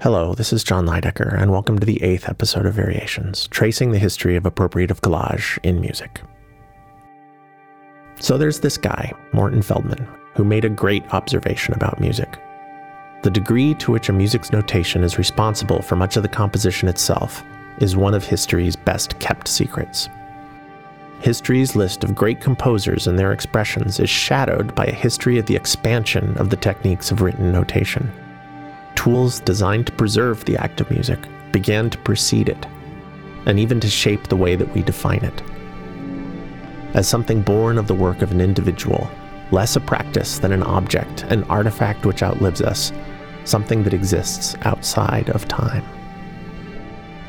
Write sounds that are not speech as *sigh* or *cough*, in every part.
Hello, this is Jon Leidecker, and welcome to the eighth episode of Variations, tracing the history of appropriative collage in music. So there's this guy, Morton Feldman, who made a great observation about music. The degree to which a music's notation is responsible for much of the composition itself is one of history's best kept secrets. History's list of great composers and their expressions is shadowed by a history of the expansion of the techniques of written notation tools designed to preserve the act of music began to precede it, and even to shape the way that we define it. As something born of the work of an individual, less a practice than an object, an artifact which outlives us, something that exists outside of time.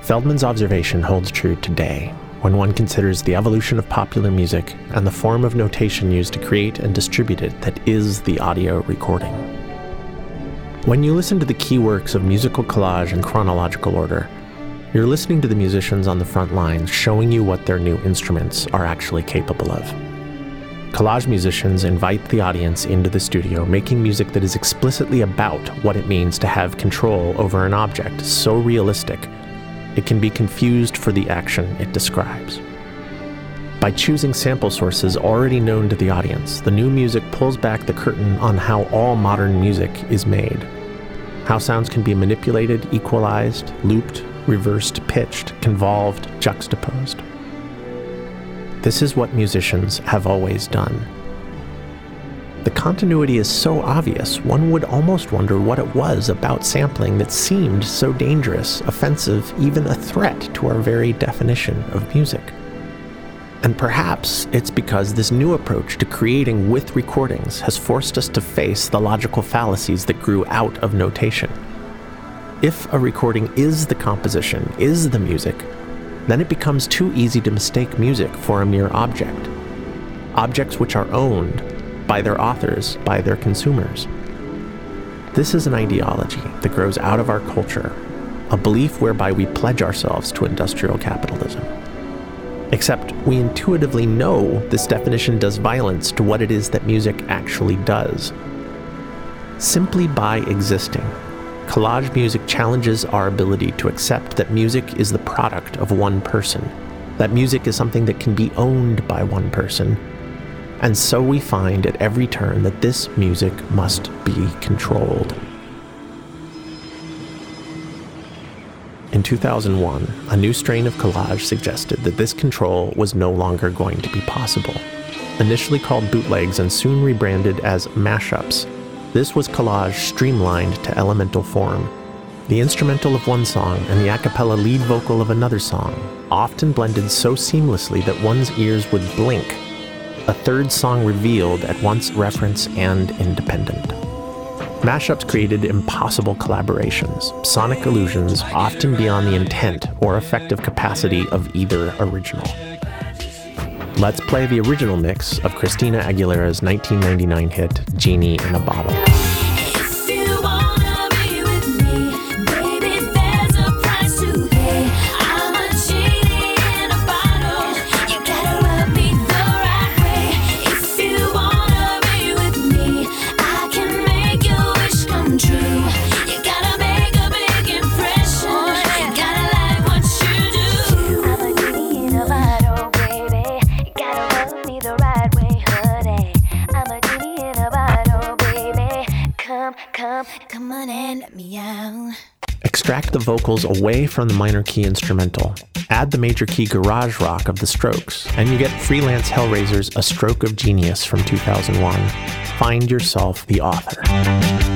Feldman's observation holds true today when one considers the evolution of popular music and the form of notation used to create and distribute it that is the audio recording. When you listen to the key works of musical collage in chronological order, you're listening to the musicians on the front lines showing you what their new instruments are actually capable of. Collage musicians invite the audience into the studio, making music that is explicitly about what it means to have control over an object so realistic it can be confused for the action it describes. By choosing sample sources already known to the audience, the new music pulls back the curtain on how all modern music is made. How sounds can be manipulated, equalized, looped, reversed, pitched, convolved, juxtaposed. This is what musicians have always done. The continuity is so obvious, one would almost wonder what it was about sampling that seemed so dangerous, offensive, even a threat to our very definition of music. And perhaps it's because this new approach to creating with recordings has forced us to face the logical fallacies that grew out of notation. If a recording is the composition, is the music, then it becomes too easy to mistake music for a mere object. Objects which are owned by their authors, by their consumers. This is an ideology that grows out of our culture, a belief whereby we pledge ourselves to industrial capitalism. Except we intuitively know this definition does violence to what it is that music actually does. Simply by existing, collage music challenges our ability to accept that music is the product of one person, that music is something that can be owned by one person. And so we find at every turn that this music must be controlled. In 2001, a new strain of collage suggested that this control was no longer going to be possible. Initially called bootlegs and soon rebranded as mashups, this was collage streamlined to elemental form. The instrumental of one song and the a cappella lead vocal of another song, often blended so seamlessly that one's ears would blink. A third song revealed at once reference and independent. Mashups created impossible collaborations, sonic illusions often beyond the intent or effective capacity of either original. Let's play the original mix of Christina Aguilera's 1999 hit, Genie in a Bottle. Extract the vocals away from the minor key instrumental. Add the major key garage rock of the Strokes, and you get freelance Hellraiser's A Stroke of Genius from 2001. Find yourself the author.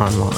Online.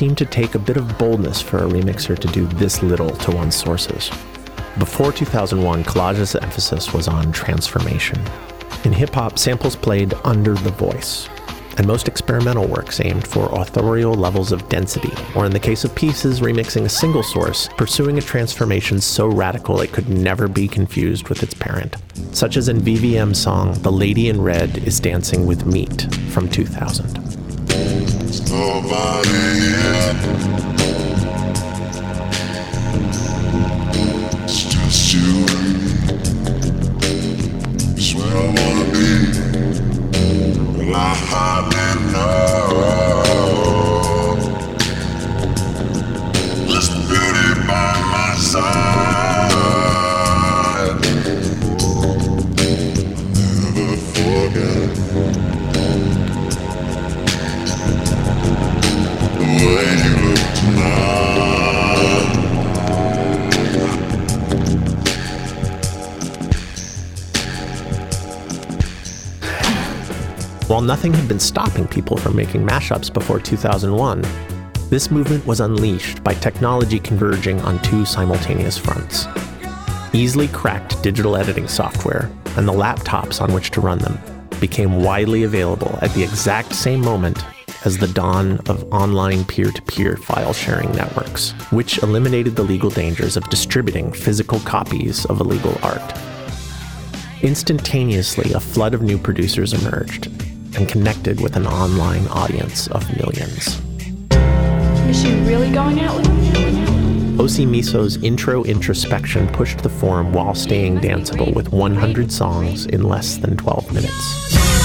Seemed to take a bit of boldness for a remixer to do this little to one's sources. Before 2001, Collage's emphasis was on transformation. In hip hop, samples played under the voice, and most experimental works aimed for authorial levels of density, or in the case of pieces remixing a single source, pursuing a transformation so radical it could never be confused with its parent, such as in V/Vm's song The Lady in Red is Dancing with Meat from 2000. Well, I hardly know. While nothing had been stopping people from making mashups before 2001, this movement was unleashed by technology converging on two simultaneous fronts. Easily cracked digital editing software and the laptops on which to run them became widely available at the exact same moment as the dawn of online peer to peer file sharing networks, which eliminated the legal dangers of distributing physical copies of illegal art. Instantaneously, a flood of new producers emerged and connected with an online audience of millions. Is she really going out with him? OC Miso's Intro Inspection pushed the form while staying danceable with 100 songs in less than 12 minutes.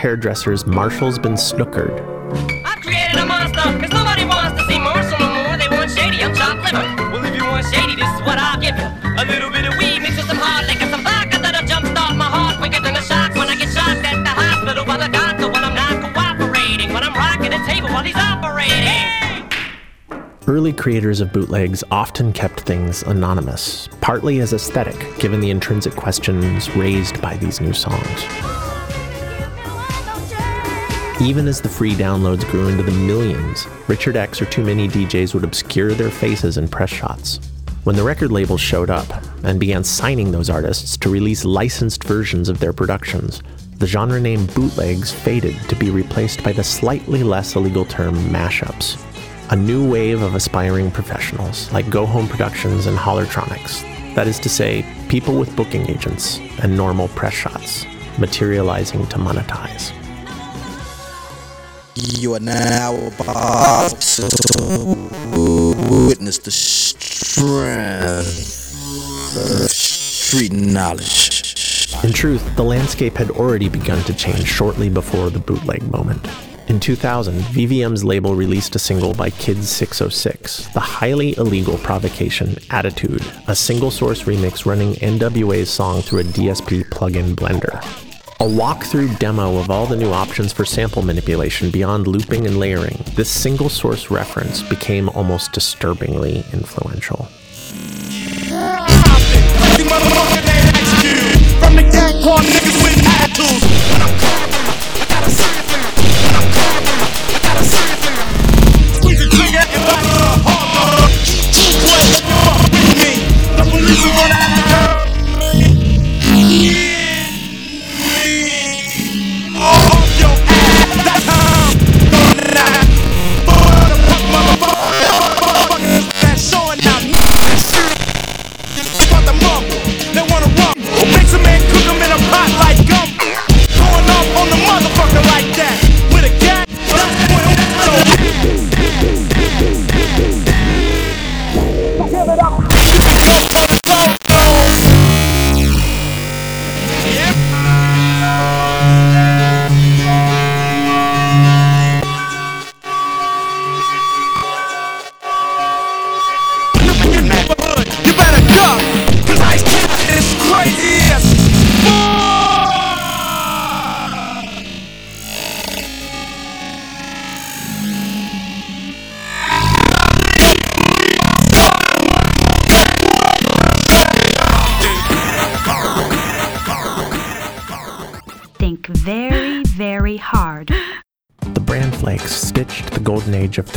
Hairdressers Marshall's been snookered, I've created a monster, cause nobody wants to see Marshall no more. They want shady, I'm chopped liver. Well, if you want shady, this is what I'll give you. A little bit of weed mixed with some hard liquor, some vodka that'll jumpstart my heart quicker than a shock when I get shocked at the hospital by the doctor when I'm not cooperating, when I'm rocking the table while he's operating. Early creators of bootlegs often kept things anonymous, partly as aesthetic, given the intrinsic questions raised by these new songs. Even as the free downloads grew into the millions, Richard X or 2manydjs would obscure their faces in press shots. When the record labels showed up and began signing those artists to release licensed versions of their productions, the genre name bootlegs faded to be replaced by the slightly less illegal term mashups. A new wave of aspiring professionals like Go Home Productions and Hollertronix, that is to say, people with booking agents and normal press shots, materializing to monetize. You are now about to witness the strength of street knowledge. In truth, the landscape had already begun to change shortly before the bootleg moment. In 2000, V/Vm's label released a single by Kid606, the highly illegal provocation Attitude, a single source remix running NWA's song through a DSP plugin blender. A walkthrough demo of all the new options for sample manipulation beyond looping and layering, this single source reference became almost disturbingly influential.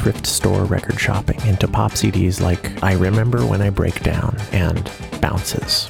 Thrift store record shopping into pop CDs like I Remember When I Break Down and Bounces.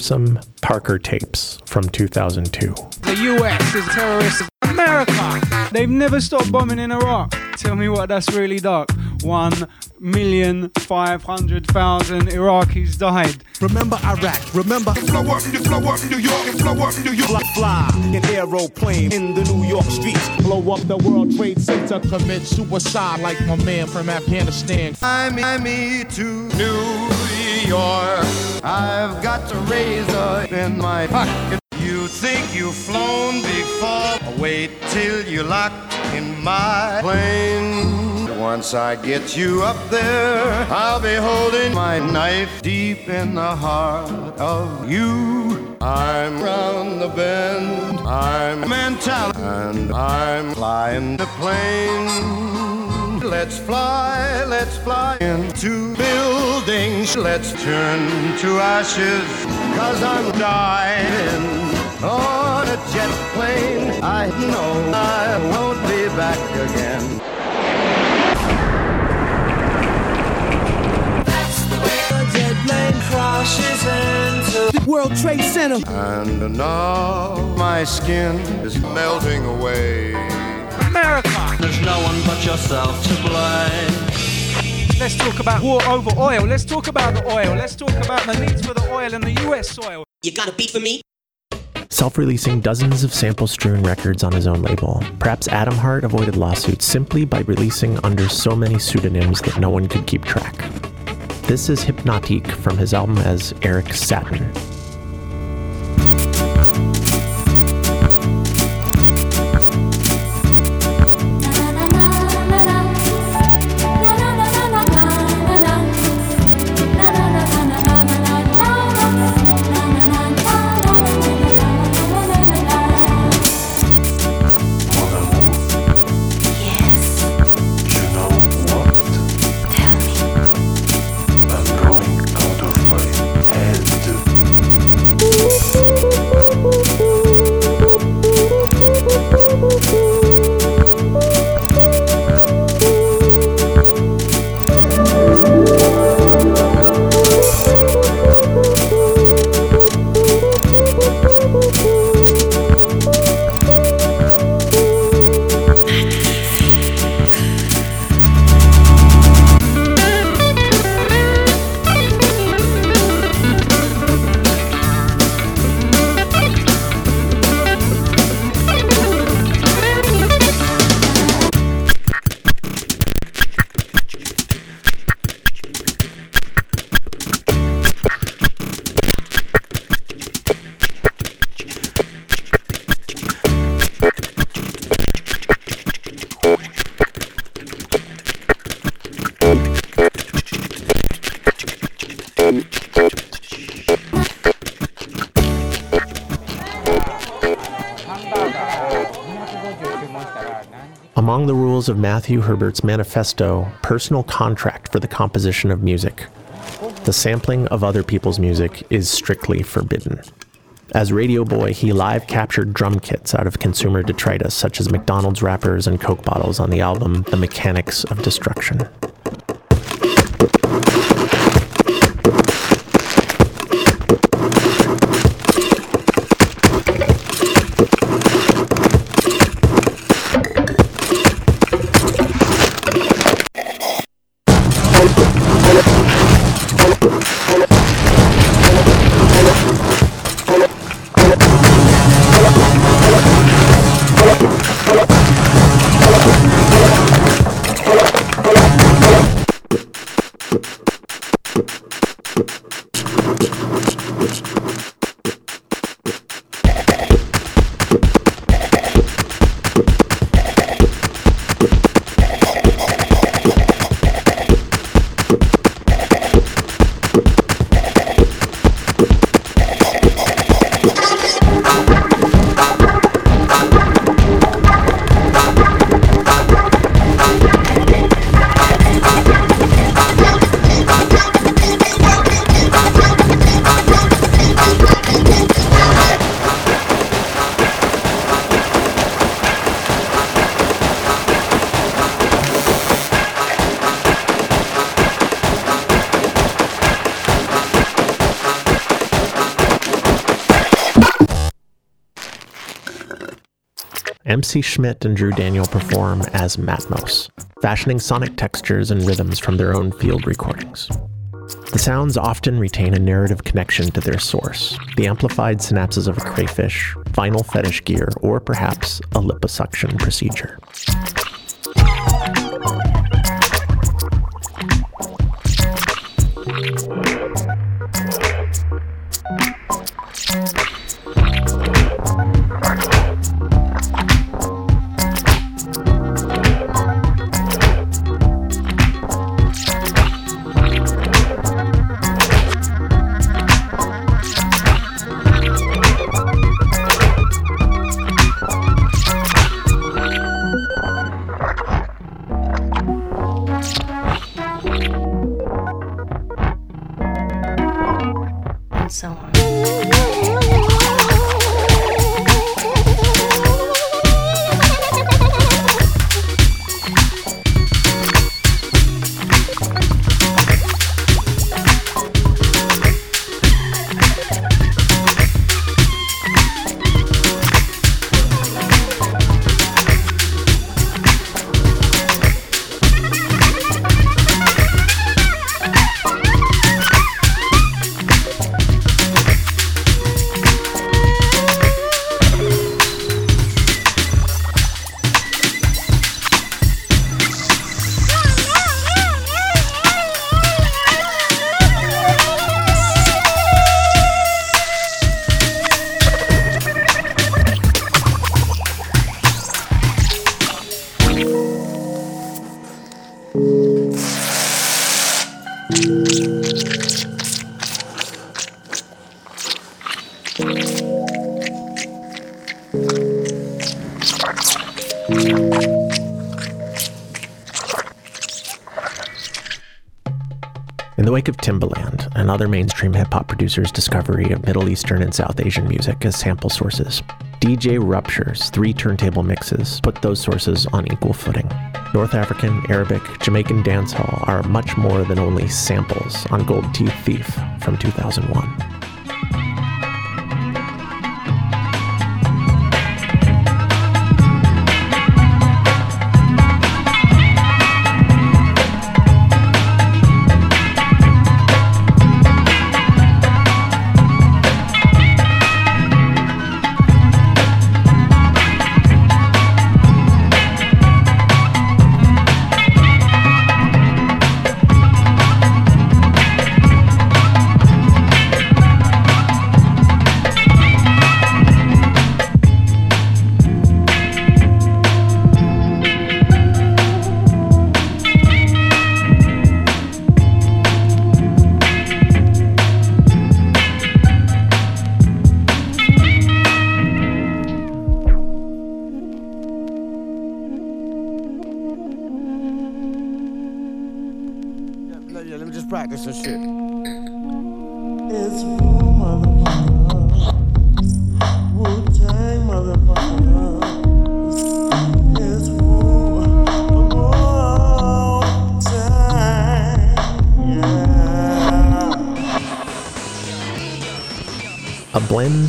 Fearsome Parker tapes from 2002. The US is terrorist. America, they've never stopped bombing in Iraq. Tell me what that's really dark. One million five hundred thousand Iraqis died. Remember Iraq, remember Flow up, you flow up, New York, flow up, New York. fly an aeroplane in the New York streets. Blow up the World Trade Center, commit suicide like my man from Afghanistan. I, I, me to New I've got a razor in my pocket. You think you've flown before? Wait till you're locked in my plane. Once I get you up there, I'll be holding my knife deep in the heart of you. I'm round the bend, I'm mental, and I'm flying the plane. Let's fly, let's fly into buildings. Let's turn to ashes, cause I'm dying on a jet plane. I know I won't be back again. That's the way a jet plane crashes into World Trade Center. And now my skin is melting away. America. There's no one but yourself to blame. Let's talk about war over oil. Let's talk about the oil. Let's talk about the needs for the oil in the US soil. You got a beat for me? Self releasing dozens of sample strewn records on his own label, perhaps Atom Heart avoided lawsuits simply by releasing under so many pseudonyms that no one could keep track. This is Hypnotique from his album as Eric Satin. Matthew Herbert's manifesto, personal contract for the composition of music, the sampling of other people's music is strictly forbidden. As Radio Boy, he live captured drum kits out of consumer detritus such as McDonald's wrappers and Coke bottles on the album The Mechanics of Destruction. MC Schmidt and Drew Daniel perform as Matmos, fashioning sonic textures and rhythms from their own field recordings. The sounds often retain a narrative connection to their source, the amplified synapses of a crayfish, vinyl fetish gear, or perhaps a liposuction procedure. Mainstream hip hop producers' discovery of Middle Eastern and South Asian music as sample sources, DJ Rupture's three turntable mixes put those sources on equal footing. North African, Arabic, Jamaican dancehall are much more than only samples on Gold Teeth Thief from 2001.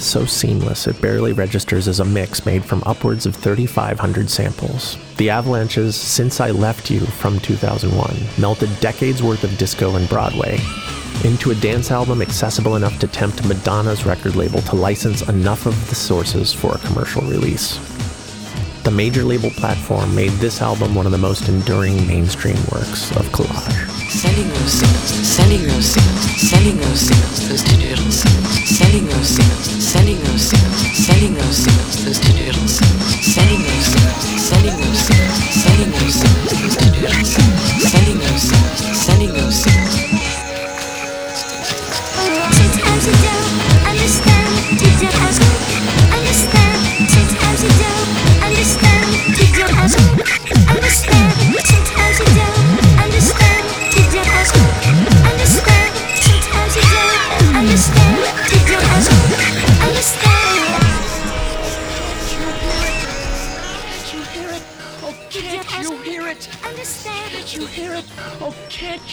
Blend so seamless it barely registers as a mix made from upwards of 3,500 samples. The Avalanches' Since I Left You from 2001 melted decades worth of disco and Broadway into a dance album accessible enough to tempt Madonna's record label to license enough of the sources for a commercial release. The major label platform made this album one of the most enduring mainstream works of collage. Sending those signals, sending those signals, sending those signals, those digital signals, sending those signals, sending those signals, sending those signals, those digital signals, sending those signals, sending those signals, sending those signals, those digital signals, sending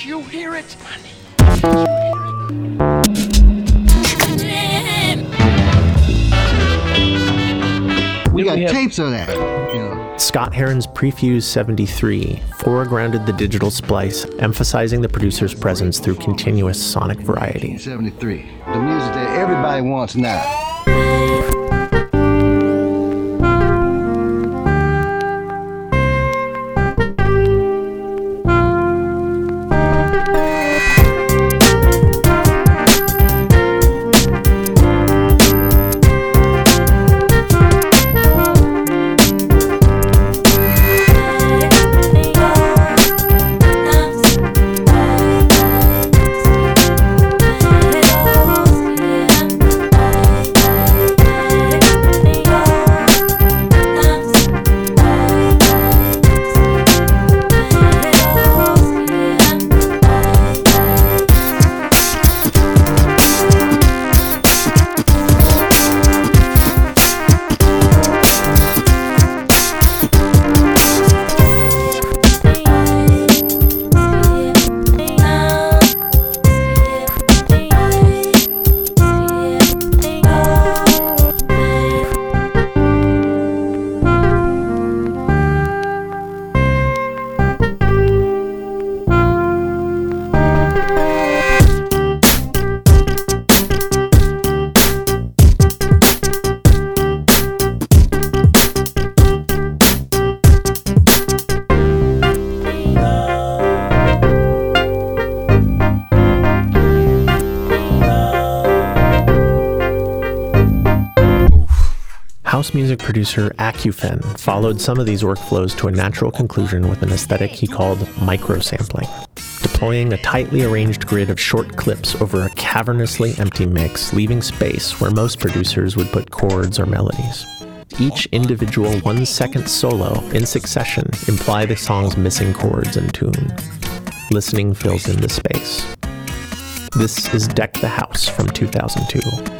you hear it? We got tapes of that. You know. Scott Herren's Prefuse 73 foregrounded the digital splice, emphasizing the producer's presence through continuous sonic variety. 73. The music that everybody wants now. Producer Akufen followed some of these workflows to a natural conclusion with an aesthetic he called microsampling, deploying a tightly arranged grid of short clips over a cavernously empty mix, leaving space where most producers would put chords or melodies. Each individual one second solo in succession imply the song's missing chords and tune. Listening fills in the space. This is Deck the House from 2002.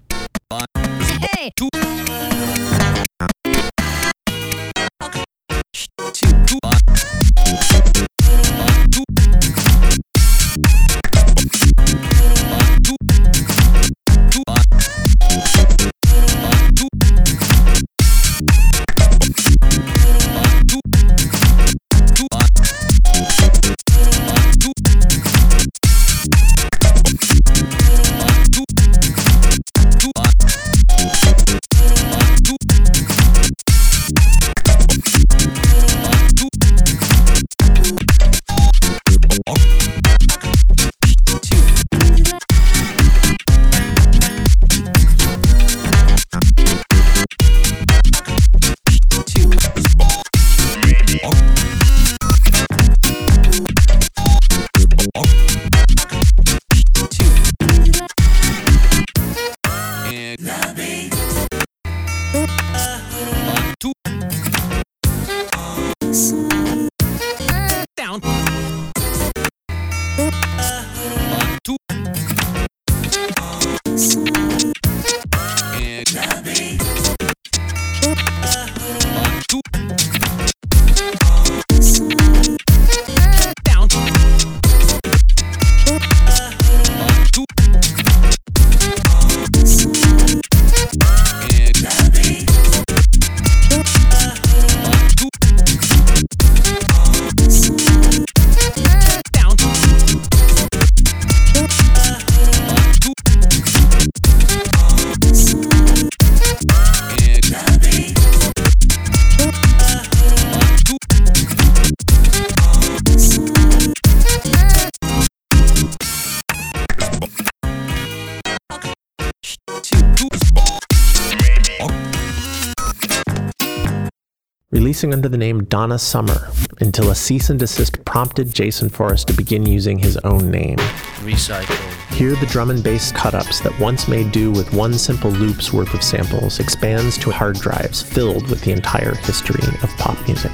Releasing under the name Donna Summer until a cease and desist prompted Jason Forrest to begin using his own name. Recycle. Here, the drum and bass cut-ups that once made do with one simple loop's worth of samples expands to hard drives filled with the entire history of pop music.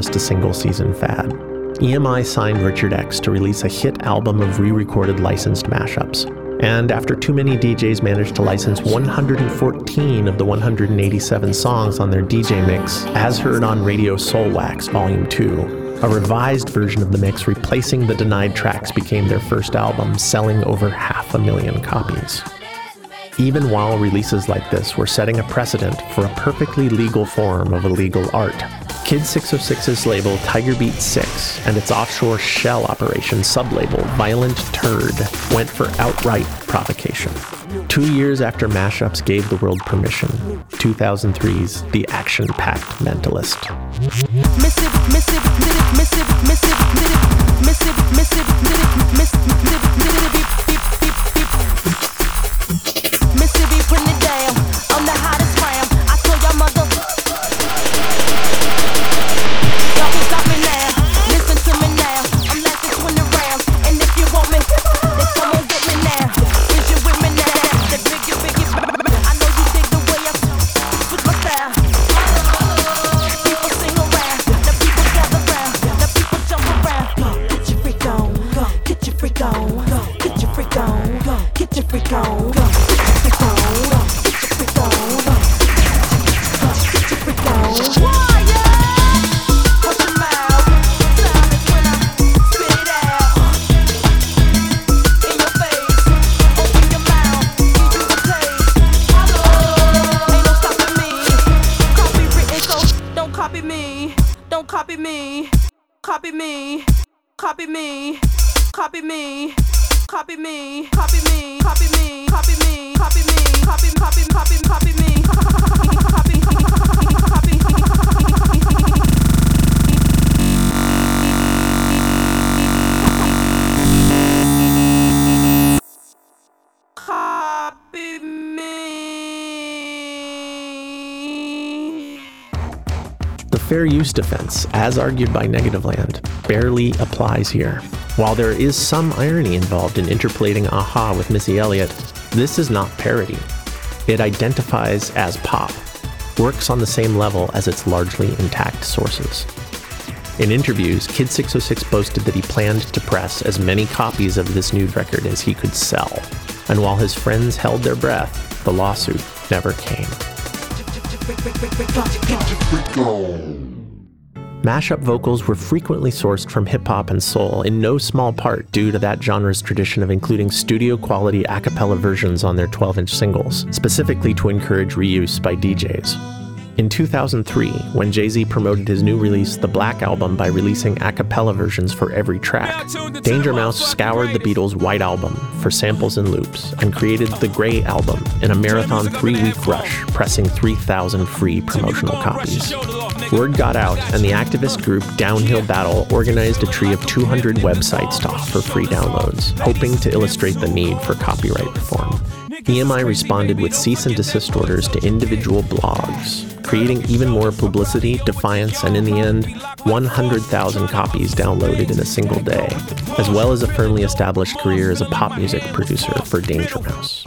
Just a single season fad. EMI signed Richard X to release a hit album of re recorded licensed mashups. And after 2manydjs managed to license 114 of the 187 songs on their DJ mix, as heard on Radio Soulwax Volume 2, a revised version of the mix replacing the denied tracks became their first album, selling over half a million copies. Even while releases like this were setting a precedent for a perfectly legal form of illegal art, Kid606's label Tigerbeat6 and its offshore shell operation sublabel Violent Turd went for outright provocation. Two years after Mashups gave the world permission, 2003's The Action Packed Mentalist. Mississippi, Mississippi, Mississippi, Mississippi, Mississippi, Mississippi, Mississippi, Mississippi, putting it down on the hottest round. I use defense, as argued by Negativland, barely applies here. While there is some irony involved in interpolating a-ha with Missy Elliott, this is not parody. It identifies as pop, works on the same level as its largely intact sources. In interviews, Kid606 boasted that he planned to press as many copies of this nude record as he could sell. And while his friends held their breath, the lawsuit never came. Mashup vocals were frequently sourced from hip hop and soul, in no small part due to that genre's tradition of including studio quality a cappella versions on their 12 inch singles, specifically to encourage reuse by DJs. In 2003, when Jay Z promoted his new release, The Black Album, by releasing a cappella versions for every track, Danger Mouse scoured the Beatles' White Album for samples and loops and created The Grey Album in a marathon three week rush, pressing 3,000 free promotional copies. Word got out, and the activist group Downhill Battle organized a tree of 200 websites to offer free downloads, hoping to illustrate the need for copyright reform. EMI responded with cease and desist orders to individual blogs, creating even more publicity, defiance, and in the end, 100,000 copies downloaded in a single day, as well as a firmly established career as a pop music producer for Danger Mouse.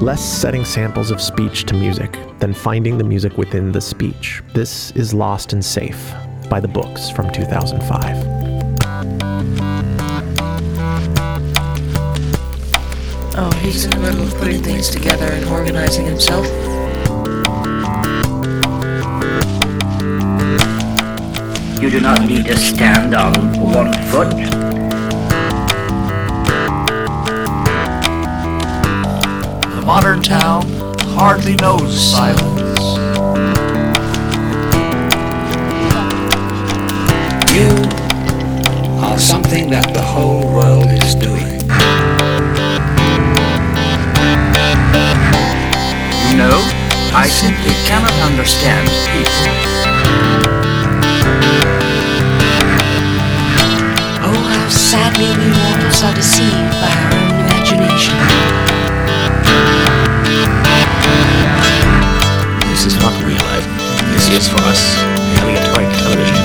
Less setting samples of speech to music than finding the music within the speech. This is Lost and Safe by the Books from 2005. Oh, he's in the middle of putting things together and organizing himself. You do not need to stand on one foot. Modern town hardly knows silence. You are something that the whole world is doing. You know, I simply cannot understand people. Oh, how sadly we mortals are deceived by our own imagination. Is for us Elliot television.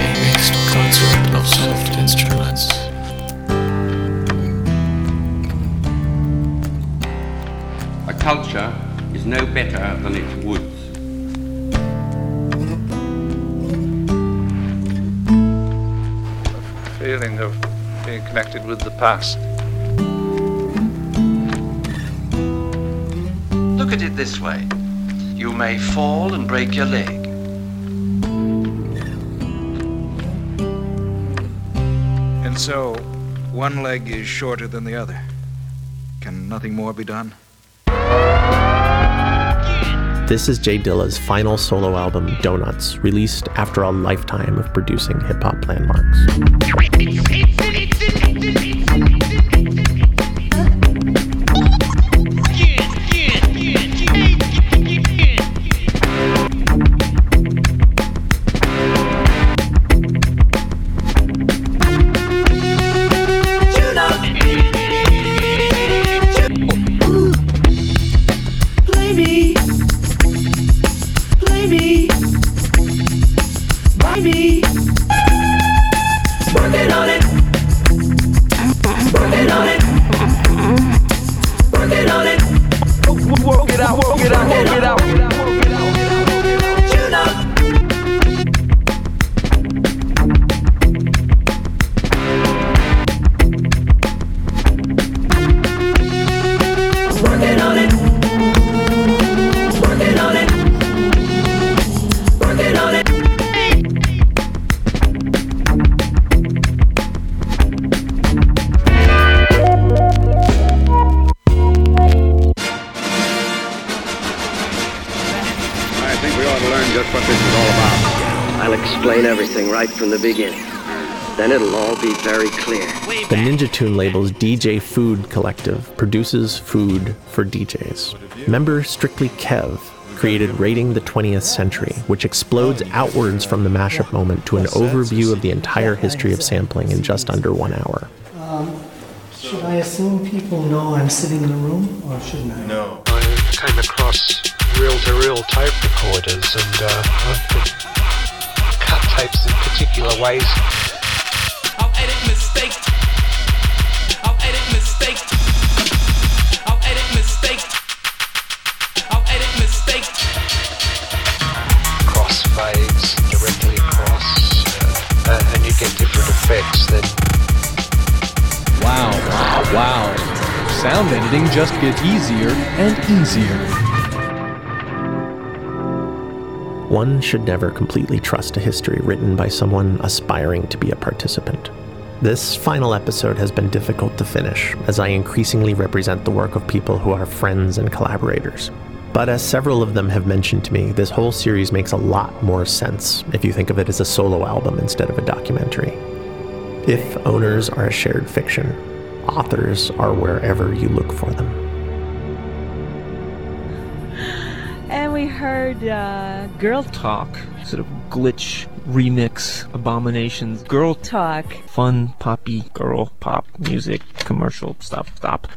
A mixed concert of soft instruments. A culture is no better than its woods. A feeling of being connected with the past. This way. You may fall and break your leg. And so, one leg is shorter than the other. Can nothing more be done? This is Jay Dilla's final solo album, Donuts, released after a lifetime of producing hip hop landmarks. The label's DJ Food Collective produces food for DJs. Member Strictly Kev created Raiding the 20th Century, which explodes outwards from the mashup moment to an overview of the entire history of sampling in just under one hour. Um, should I assume people know I'm sitting in the room, or shouldn't I? No. I came across reel-to-reel tape recorders and uh, cut tapes in particular ways. I'll edit mistake. Sound editing just gets easier and easier. One should never completely trust a history written by someone aspiring to be a participant. This final episode has been difficult to finish, as I increasingly represent the work of people who are friends and collaborators. But as several of them have mentioned to me, this whole series makes a lot more sense if you think of it as a solo album instead of a documentary. If owners are a shared fiction, authors are wherever you look for them. And we heard uh, Girl Talk, sort of glitch remix abominations. Girl Talk. Fun, poppy, girl pop music, commercial stuff. Stop.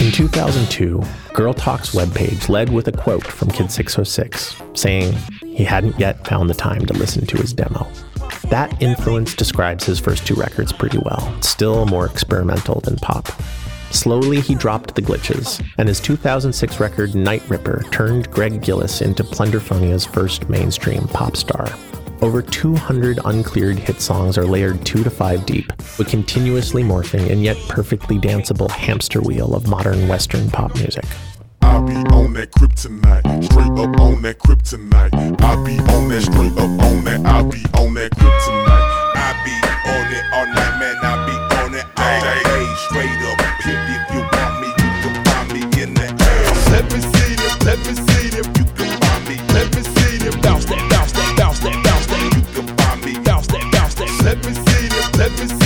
In 2002, Girl Talk's webpage led with a quote from Kid606 saying he hadn't yet found the time to listen to his demo. That influence describes his first two records pretty well, still more experimental than pop. Slowly, he dropped the glitches, and his 2006 record Night Ripper turned Greg Gillis into Plunderphonia's first mainstream pop star. Over 200 uncleared hit songs are layered two to five deep, with continuously morphing and yet perfectly danceable hamster wheel of modern Western pop music. I be on that kryptonite, straight up on that kryptonite. I be on that straight up on that. I be on that kryptonite. I be on it all night, man. I be on it all day, straight up. Pimp, if you want me, you can find me in the air. Let me see them, let me see them. You can find me. Let me see them. Bounce that, bounce that, bounce that, bounce that. You can find me. Bounce that, bounce that. Let me see them, let me see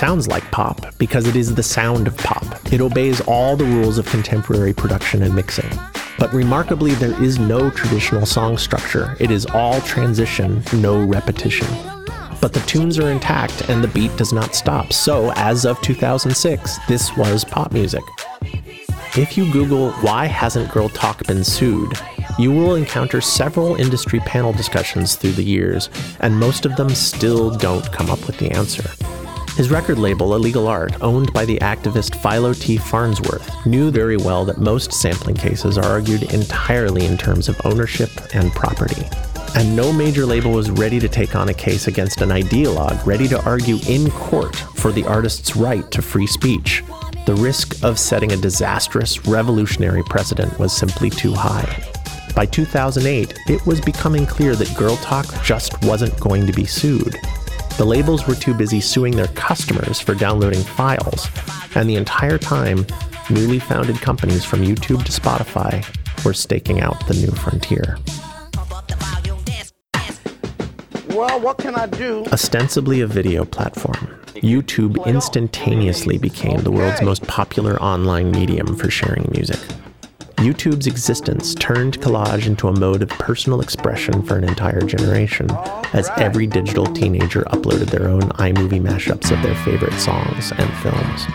sounds like pop because it is the sound of pop. It obeys all the rules of contemporary production and mixing. But remarkably, there is no traditional song structure. It is all transition, no repetition. But the tunes are intact and the beat does not stop. So, as of 2006, this was pop music. If you Google, why hasn't Girl Talk been sued? You will encounter several industry panel discussions through the years, and most of them still don't come up with the answer. His record label, Illegal Art, owned by the activist Philo T. Farnsworth, knew very well that most sampling cases are argued entirely in terms of ownership and property. And no major label was ready to take on a case against an ideologue ready to argue in court for the artist's right to free speech. The risk of setting a disastrous, revolutionary precedent was simply too high. By 2008, it was becoming clear that Girl Talk just wasn't going to be sued. The labels were too busy suing their customers for downloading files, and the entire time, newly founded companies from YouTube to Spotify were staking out the new frontier. Well, what can I do? Ostensibly a video platform, YouTube instantaneously became the world's most popular online medium for sharing music. YouTube's existence turned collage into a mode of personal expression for an entire generation, as every digital teenager uploaded their own iMovie mashups of their favorite songs and films.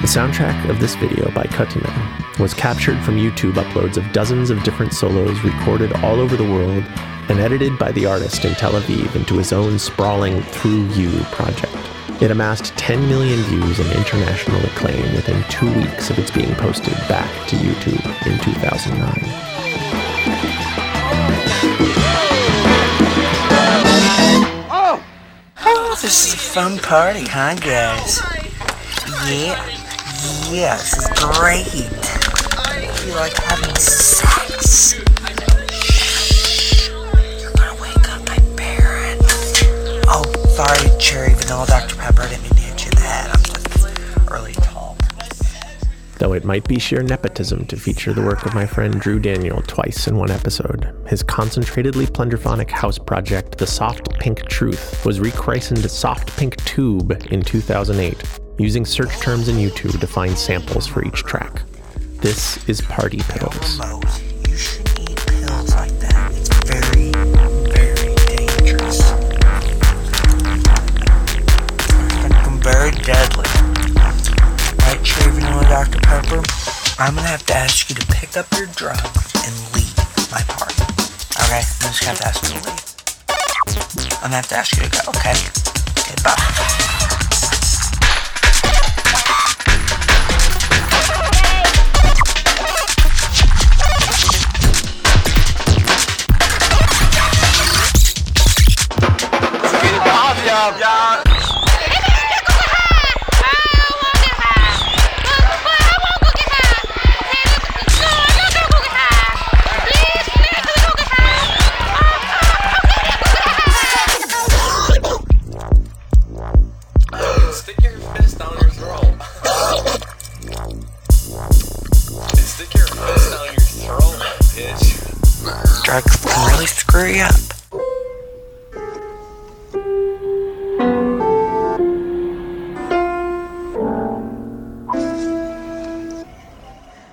The soundtrack of this video by Kutiman was captured from YouTube uploads of dozens of different solos recorded all over the world and edited by the artist in Tel Aviv into his own sprawling ThruYou project. It amassed 10 million views and international acclaim within two weeks of its being posted back to YouTube in 2009. Oh! This is a fun party, huh, guys? Yeah, yeah, this is great. I feel like having sex. Sorry, cherry vanilla Dr. Pepper. I didn't mean to hit you in the head. I'm just early talk. Though it might be sheer nepotism to feature the work of my friend Drew Daniel twice in one episode, his concentratedly plunderphonic house project, The Soft Pink Truth, was rechristened Soft Pink Tube in 2008, using search terms in YouTube to find samples for each track. This is Party Pills. You shouldn't pills Pepper? I'm gonna have to ask you to pick up your drugs and leave my party. Okay? I'm just gonna have to ask you to leave. I'm gonna have to ask you to go, okay? Okay, bye. You up.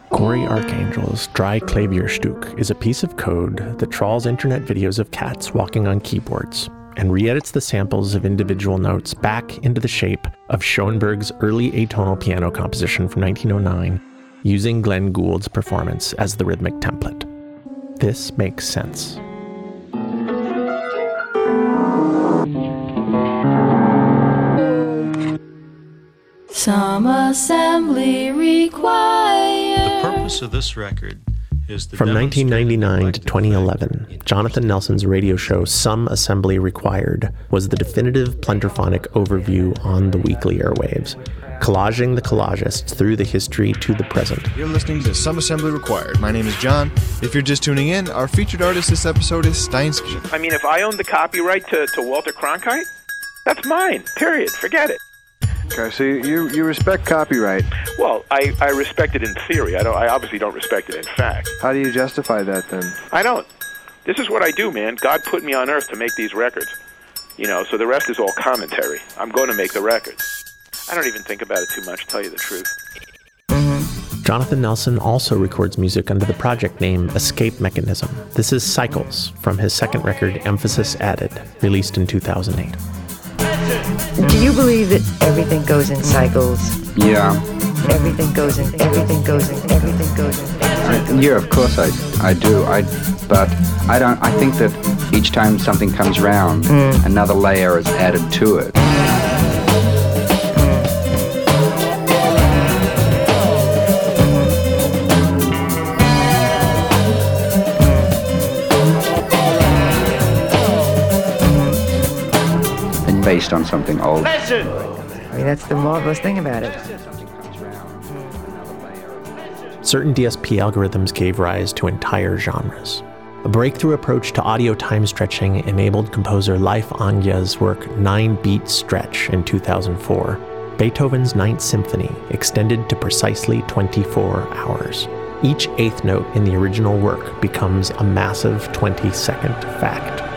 Cory Arcangel's Drei Klavierstück is a piece of code that trawls internet videos of cats walking on keyboards and re-edits the samples of individual notes back into the shape of Schoenberg's early atonal piano composition from 1909 using Glenn Gould's performance as the rhythmic template. This makes sense. Some assembly required. The purpose of this record is From 1999 to 2011, Jonathan Nelson's radio show Some Assembly Required was the definitive plunderphonic overview on the weekly airwaves, collaging the collagists through the history to the present. You're listening to Some Assembly Required. My name is John. If you're just tuning in, our featured artist this episode is Steinski. I mean, if I owned the copyright to, to Walter Cronkite, that's mine. Period. Forget it. Okay, so you, you respect copyright. Well, I, I respect it in theory. I don't. I obviously don't respect it in fact. How do you justify that then? I don't. This is what I do, man. God put me on earth to make these records. You know, so the rest is all commentary. I'm going to make the records. I don't even think about it too much, to tell you the truth. Jonathan Nelson also records music under the project name Escape Mechanism. This is Cycles from his second record, Emphasis Added, released in 2008. Do you believe that everything goes in cycles? Yeah. Everything goes in, everything goes in, everything goes in. I, yeah, of course I, I do. I, but I don't. I think that each time something comes round, Mm. another layer is added to it. Based on something old. Listen! I mean, that's the marvelous thing about it. Certain DSP algorithms gave rise to entire genres. A breakthrough approach to audio time stretching enabled composer Leif Inge's work Nine Beet Stretch in 2004. Beethoven's Ninth Symphony extended to precisely 24 hours. Each eighth note in the original work becomes a massive 20 second fact.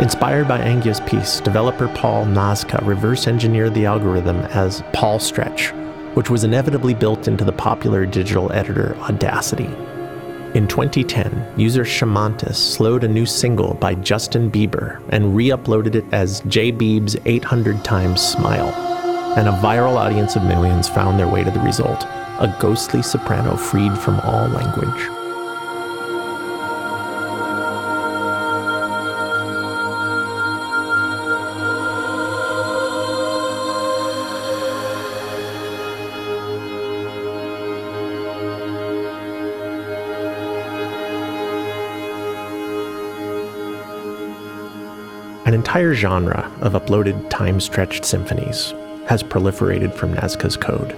Inspired by Inge's piece, developer Paul Nasca reverse engineered the algorithm as Paulstretch, which was inevitably built into the popular digital editor Audacity. In 2010, user Shamantis slowed a new single by Justin Bieber and re uploaded it as J Beeb's 800 Times Smile. And a viral audience of millions found their way to the result a ghostly soprano freed from all language. Entire genre of uploaded time stretched symphonies has proliferated from Nasca's code,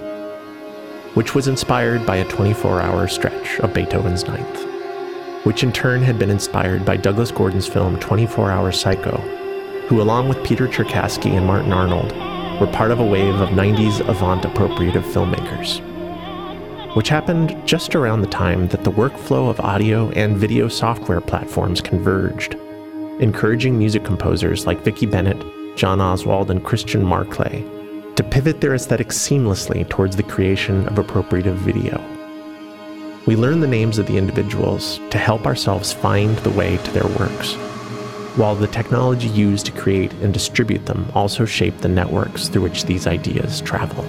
which was inspired by a 24 hour stretch of Beethoven's Ninth, which in turn had been inspired by Douglas Gordon's film 24 Hour Psycho, who, along with Peter Tscherkassky and Martin Arnold, were part of a wave of 90s avant appropriative filmmakers, which happened just around the time that the workflow of audio and video software platforms converged encouraging music composers like Vicki Bennett, John Oswald, and Christian Marclay to pivot their aesthetics seamlessly towards the creation of appropriative video. We learn the names of the individuals to help ourselves find the way to their works, while the technology used to create and distribute them also shape the networks through which these ideas travel.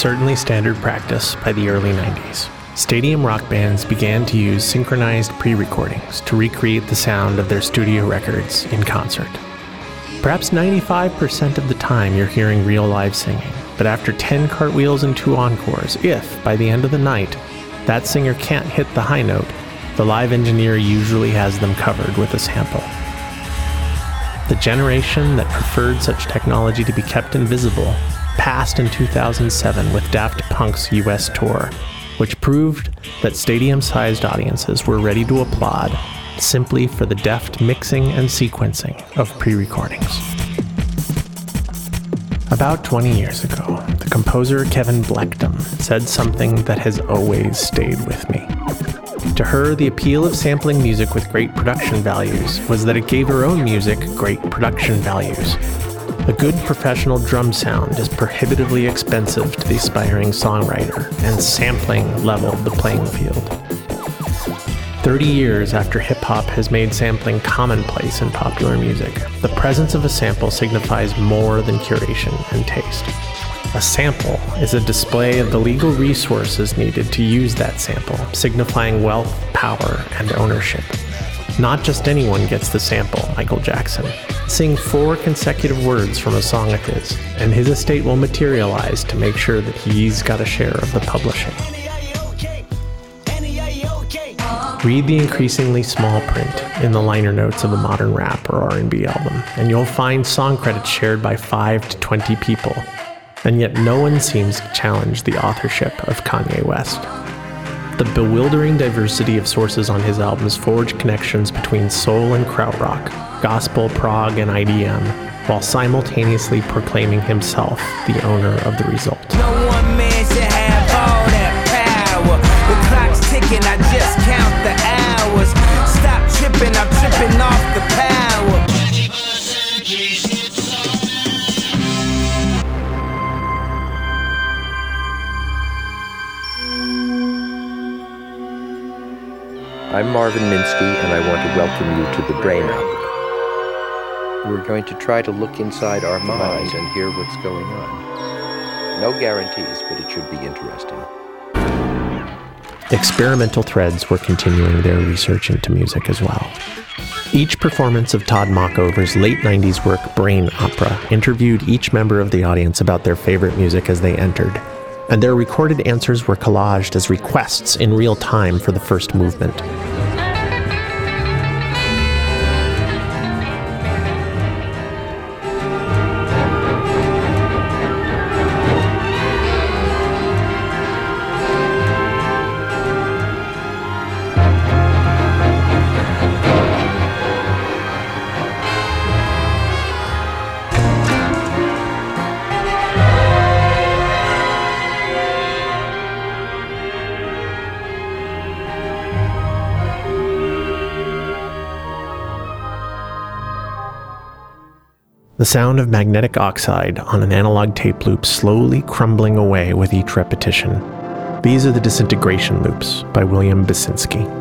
Certainly standard practice by the early 90s. Stadium rock bands began to use synchronized pre recordings to recreate the sound of their studio records in concert. Perhaps 95% of the time you're hearing real live singing, but after 10 cartwheels and two encores, if, by the end of the night, that singer can't hit the high note, the live engineer usually has them covered with a sample. The generation that preferred such technology to be kept invisible passed in 2007 with Daft Punk's US tour, which proved that stadium sized audiences were ready to applaud simply for the deft mixing and sequencing of pre recordings. About 20 years ago, the composer Kevin Blechdom said something that has always stayed with me. To her, the appeal of sampling music with great production values was that it gave her own music great production values. A good professional drum sound is prohibitively expensive to the aspiring songwriter, and sampling leveled the playing field. 30 years after hip hop has made sampling commonplace in popular music, the presence of a sample signifies more than curation and taste. A sample is a display of the legal resources needed to use that sample, signifying wealth, power, and ownership. Not just anyone gets the sample, Michael Jackson. Sing four consecutive words from a song of his, and his estate will materialize to make sure that he's got a share of the publishing. Read the increasingly small print in the liner notes of a modern rap or R&B album, and you'll find song credits shared by 5 to 20 people. And yet no one seems to challenge the authorship of Kanye West. The bewildering diversity of sources on his albums forge connections between soul and krautrock, gospel, prog, and IDM, while simultaneously proclaiming himself the owner of the result. No one man should have all that power. The clock's ticking, I just count the hours. Stop tripping, I'm tripping off the. I'm Marvin Minsky, and I want to welcome you to the Brain Opera. We're going to try to look inside our minds and hear what's going on. No guarantees, but it should be interesting. Experimental Threads were continuing their research into music as well. Each performance of Tod Machover's late 90s work, Brain Opera, interviewed each member of the audience about their favorite music as they entered, and their recorded answers were collaged as requests in real time for the first movement. The sound of magnetic oxide on an analog tape loop slowly crumbling away with each repetition. These are the disintegration loops by William Basinski.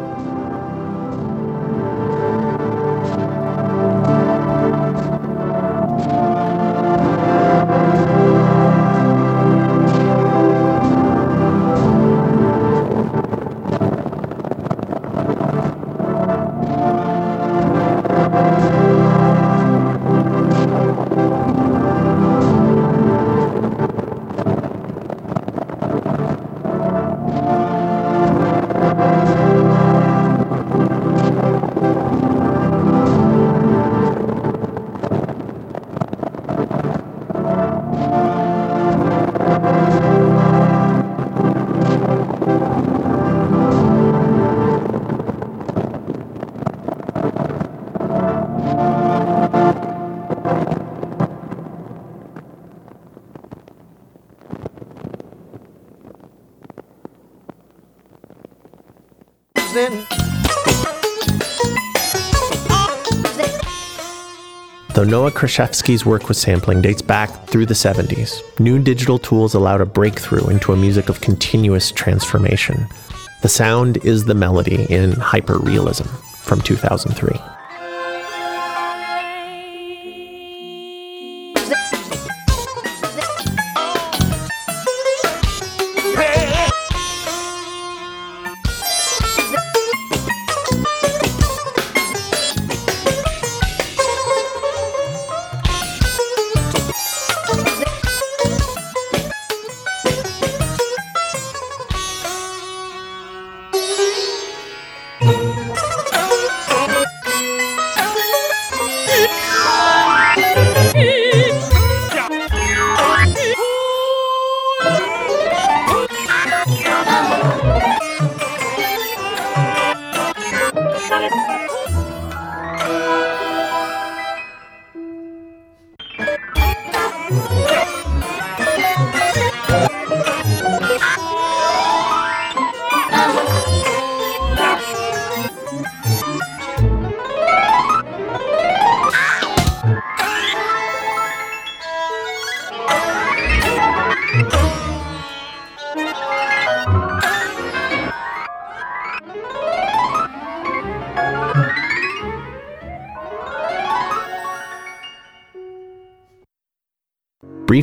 Though Noah Creshevsky's work with sampling dates back through the 70s, new digital tools allowed a breakthrough into a music of continuous transformation. The sound is the melody in Hyperrealism from 2003.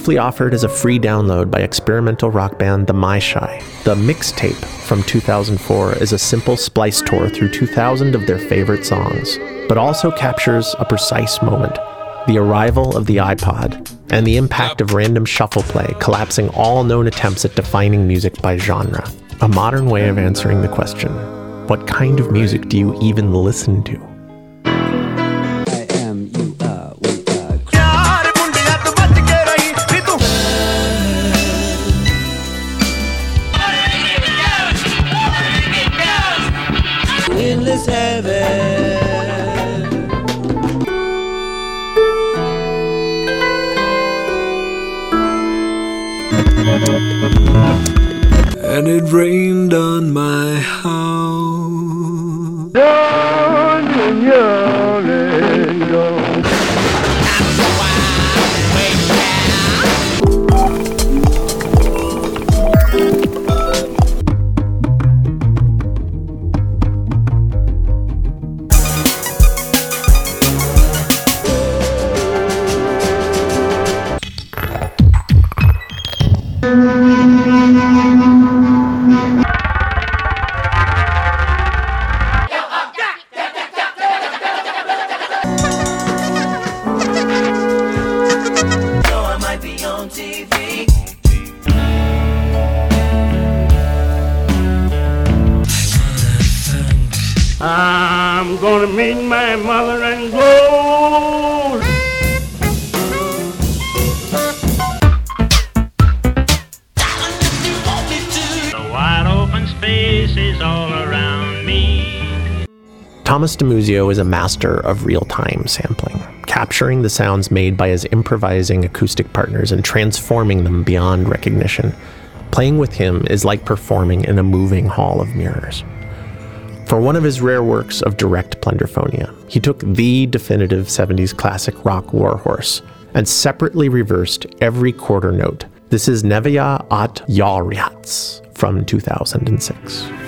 Briefly offered as a free download by experimental rock band The Mae Shi. The mixtape from 2004 is a simple splice tour through 2,000 of their favorite songs, but also captures a precise moment the arrival of the iPod and the impact of random shuffle play collapsing all known attempts at defining music by genre. A modern way of answering the question what kind of music do you even listen to? And it rained on my house. DiMuzio is a master of real time sampling, capturing the sounds made by his improvising acoustic partners and transforming them beyond recognition. Playing with him is like performing in a moving hall of mirrors. For one of his rare works of direct plunderphonia, he took the definitive 70s classic rock warhorse and separately reversed every quarter note. This is Nevia at Jalriats from 2006.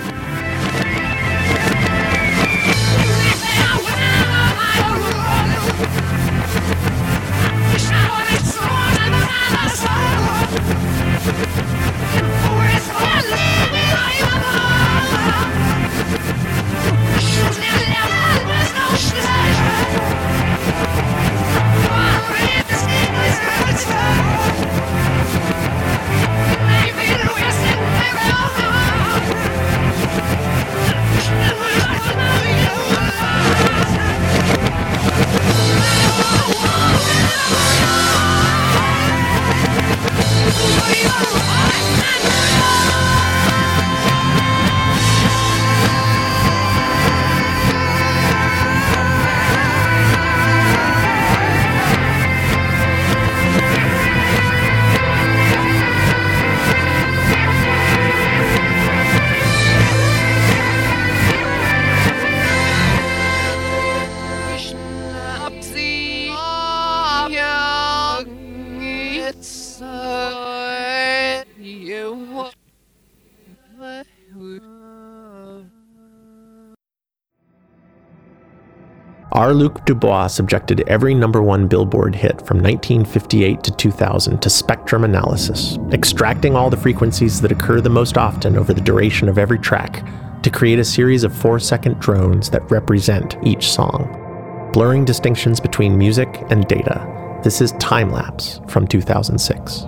R. Luke DuBois subjected every number one Billboard hit from 1958 to 2000 to spectrum analysis, extracting all the frequencies that occur the most often over the duration of every track to create a series of four second drones that represent each song, blurring distinctions between music and data. This is Time Lapse from 2006.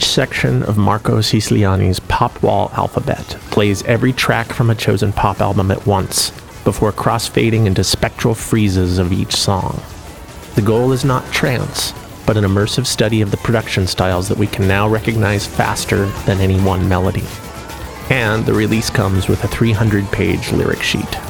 Each section of Marko Ciciliani's pop wall alphabet plays every track from a chosen pop album at once, before cross-fading into spectral freezes of each song. The goal is not trance, but an immersive study of the production styles that we can now recognize faster than any one melody. And the release comes with a 300 page lyric sheet.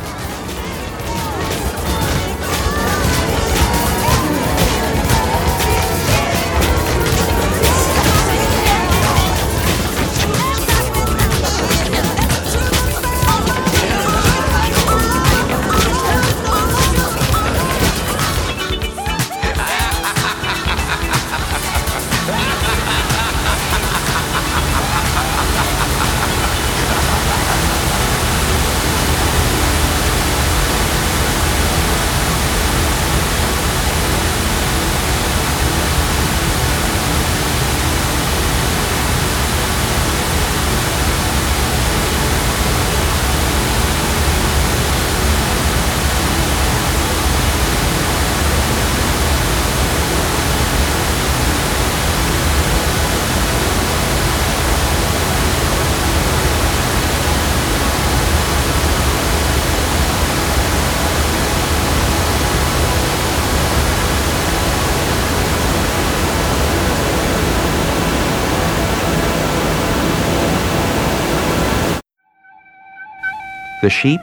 The sheep?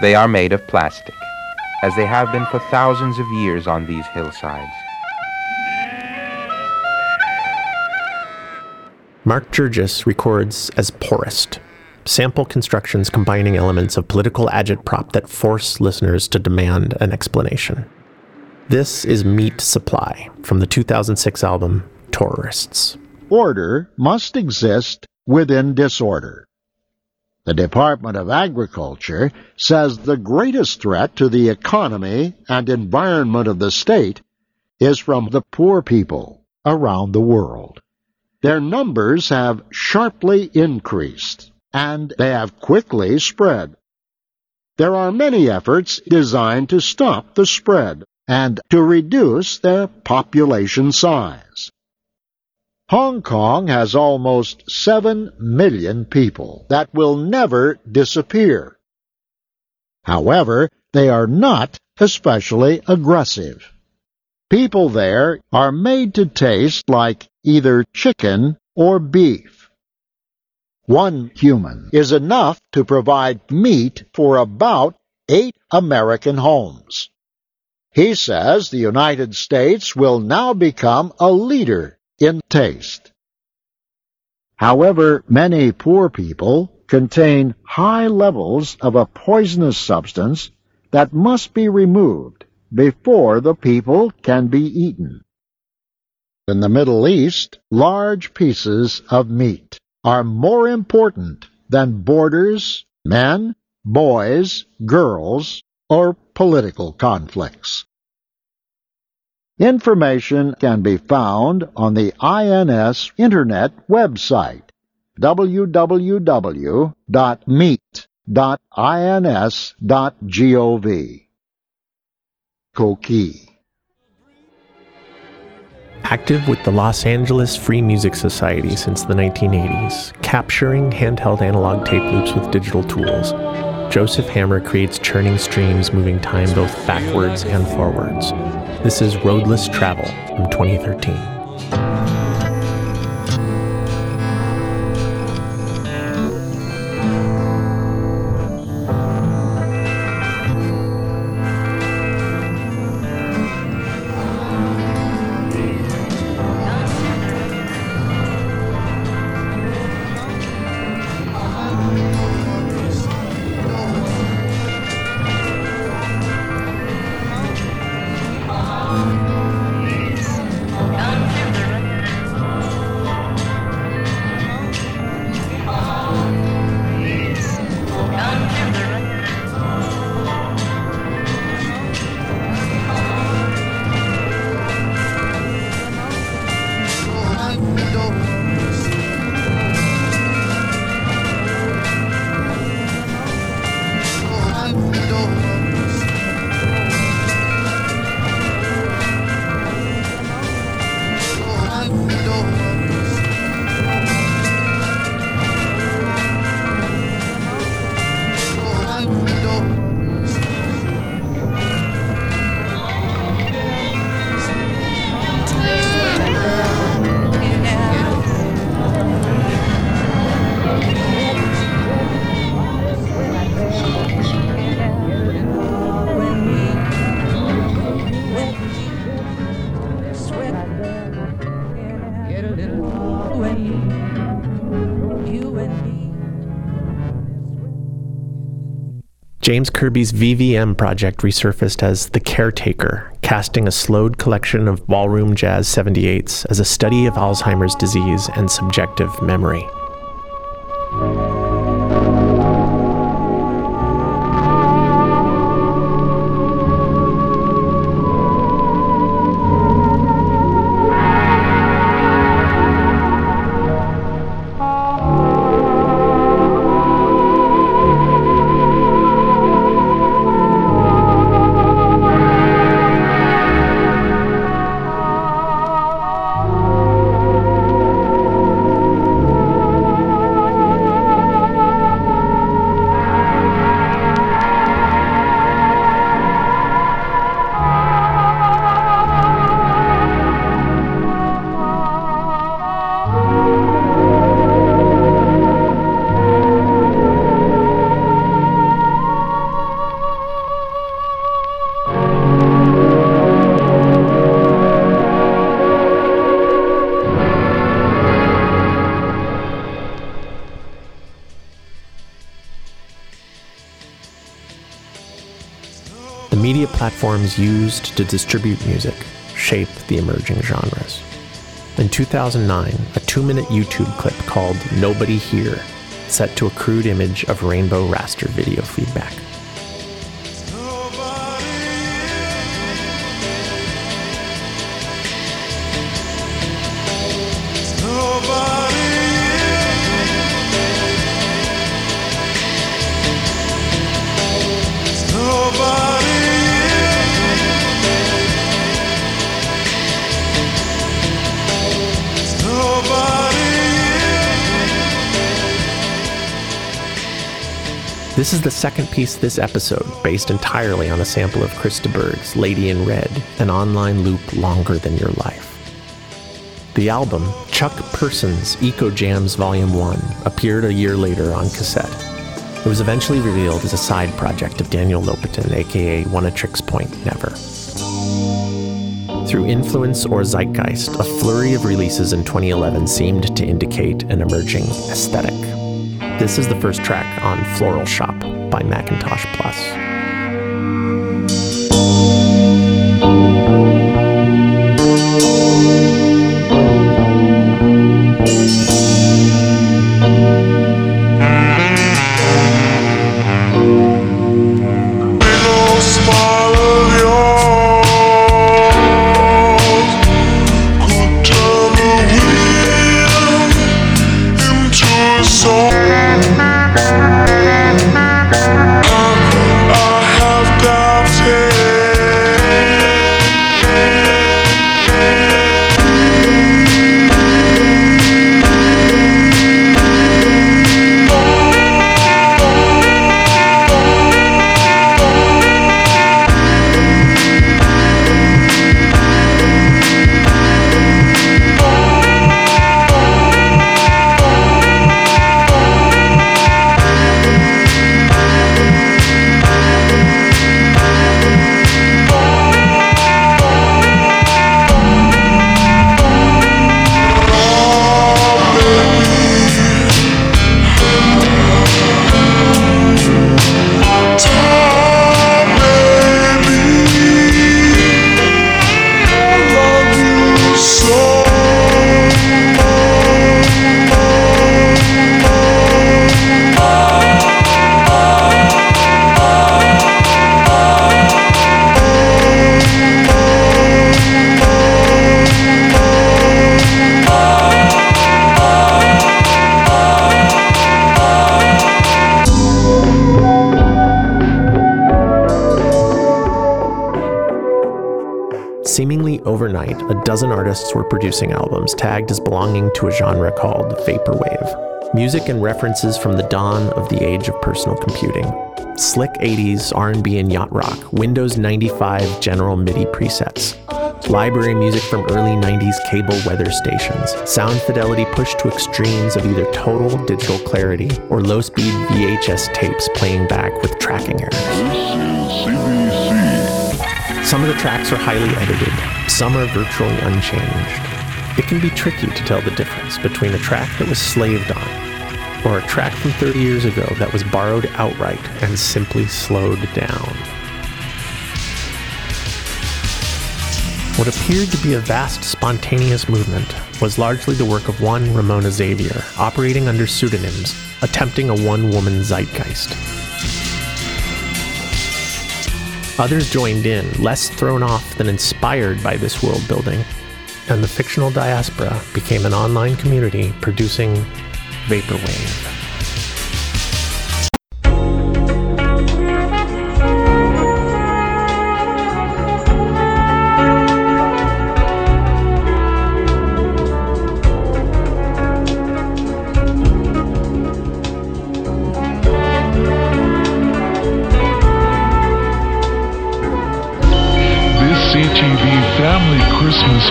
They are made of plastic, as they have been for thousands of years on these hillsides. Mark Jurgis records as Poorest, sample constructions combining elements of political agitprop that force listeners to demand an explanation. This is Meat Supply from the 2006 album Tourists. Order must exist within disorder. The Department of Agriculture says the greatest threat to the economy and environment of the state is from the poor people around the world. Their numbers have sharply increased, and they have quickly spread. There are many efforts designed to stop the spread and to reduce their population size. Hong Kong has almost 7 million people that will never disappear. However, they are not especially aggressive. People there are made to taste like either chicken or beef. One human is enough to provide meat for about eight American homes. He says the United States will now become a leader in taste. However, many poor people contain high levels of a poisonous substance that must be removed before the people can be eaten. In the Middle East, large pieces of meat are more important than borders, men, boys, girls, or political conflicts. Information can be found on the INS Internet website www.meet.ins.gov. Koki. Active with the Los Angeles Free Music Society since the 1980s, capturing handheld analog tape loops with digital tools, Joseph Hammer creates churning streams moving time both backwards and forwards. This is Roadless Travel from 2013. Kirby's V/Vm project resurfaced as The Caretaker, casting a slowed collection of ballroom jazz 78s as a study of Alzheimer's disease and subjective memory. Platforms used to distribute music shape the emerging genres. In 2009, a two minute YouTube clip called Nobody Here set to a crude image of rainbow raster video feedback. This is the second piece this episode, based entirely on a sample of Chris Berg's Lady in Red, an online loop longer than your life. The album, Chuck Person's Eccojams Volume 1, appeared a year later on cassette. It was eventually revealed as a side project of Daniel Lopatin, aka Oneohtrix Point Never. Through influence or zeitgeist, a flurry of releases in 2011 seemed to indicate an emerging aesthetic. This is the first track on Floral Shoppe by Macintosh Plus. Artists were producing albums tagged as belonging to a genre called vaporwave. Music and references from the dawn of the age of personal computing. Slick 80s R&B and yacht rock, Windows 95 general MIDI presets. Library music from early 90s cable weather stations. Sound fidelity pushed to extremes of either total digital clarity or low-speed VHS tapes playing back with tracking errors. Some of the tracks are highly edited, some are virtually unchanged. It can be tricky to tell the difference between a track that was slaved on or a track from 30 years ago that was borrowed outright and simply slowed down. What appeared to be a vast spontaneous movement was largely the work of one Ramona Xavier, operating under pseudonyms, attempting a one woman zeitgeist. Others joined in, less thrown off than inspired by this world building, and the fictional diaspora became an online community producing Vaporwave.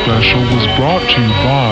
Special was brought to you by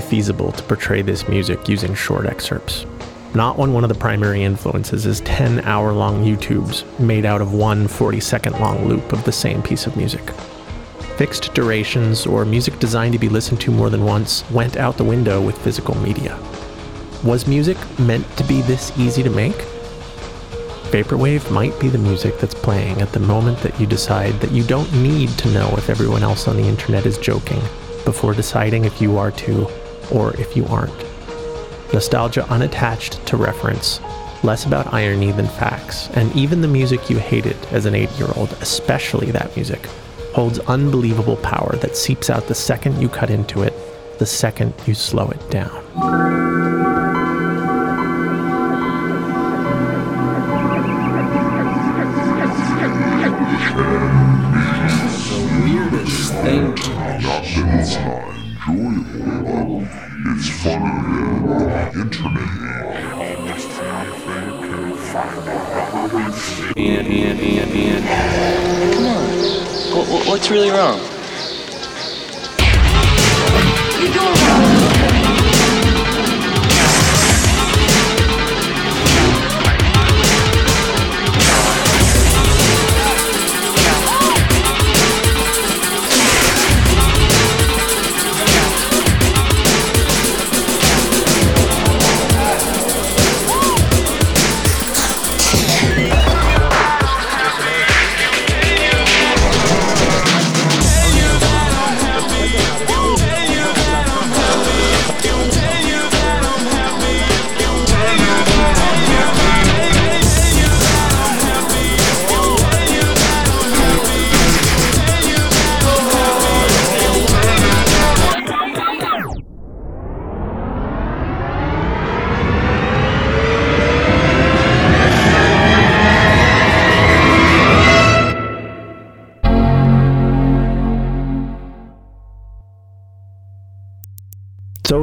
Feasible to portray this music using short excerpts. Not when one of the primary influences is 10 hour long YouTubes made out of one 40 second long loop of the same piece of music. Fixed durations or music designed to be listened to more than once went out the window with physical media. Was music meant to be this easy to make? Vaporwave might be the music that's playing at the moment that you decide that you don't need to know if everyone else on the internet is joking before deciding if you are too or if you aren't. Nostalgia unattached to reference, less about irony than facts, and even the music you hated as an eight year old, especially that music, holds unbelievable power that seeps out the second you cut into it, the second you slow it down. What, what's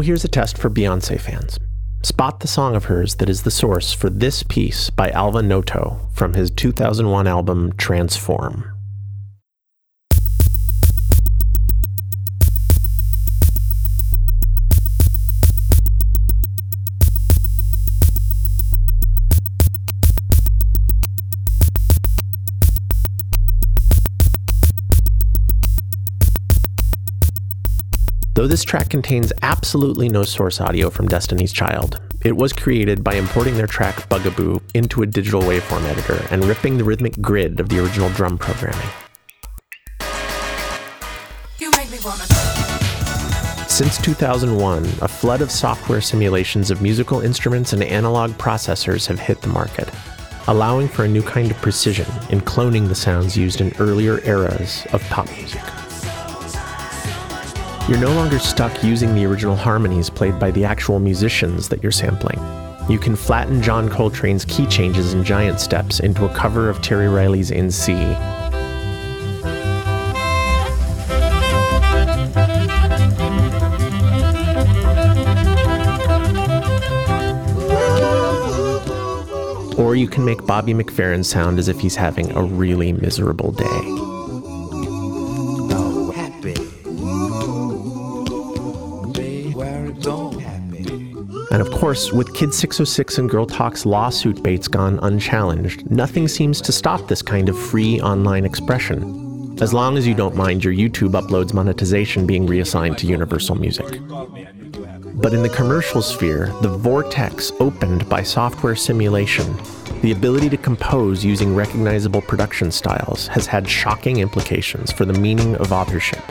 here's a test for Beyonce fans. Spot the song of hers that is the source for this piece by Alva Noto from his 2001 album Transform. Though this track contains absolutely no source audio from Destiny's Child, it was created by importing their track Bugaboo into a digital waveform editor and ripping the rhythmic grid of the original drum programming. Since 2001, a flood of software simulations of musical instruments and analog processors have hit the market, allowing for a new kind of precision in cloning the sounds used in earlier eras of pop music. You're no longer stuck using the original harmonies played by the actual musicians that you're sampling. You can flatten John Coltrane's key changes and giant steps into a cover of Terry Riley's In C. Or you can make Bobby McFerrin sound as if he's having a really miserable day. And of course, with Kid606 and Girl Talk's lawsuit baits gone unchallenged, nothing seems to stop this kind of free online expression, as long as you don't mind your YouTube uploads monetization being reassigned to Universal Music. But in the commercial sphere, the vortex opened by software simulation, the ability to compose using recognizable production styles, has had shocking implications for the meaning of authorship.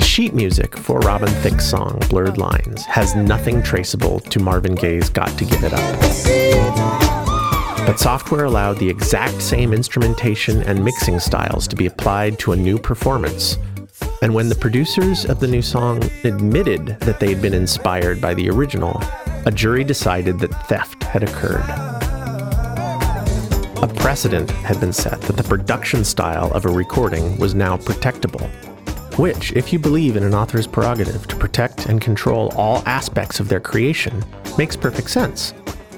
The sheet music for Robin Thicke's song Blurred Lines has nothing traceable to Marvin Gaye's Got to Give It Up. But software allowed the exact same instrumentation and mixing styles to be applied to a new performance. And when the producers of the new song admitted that they had been inspired by the original, a jury decided that theft had occurred. A precedent had been set that the production style of a recording was now protectable which, if you believe in an author's prerogative to protect and control all aspects of their creation, makes perfect sense.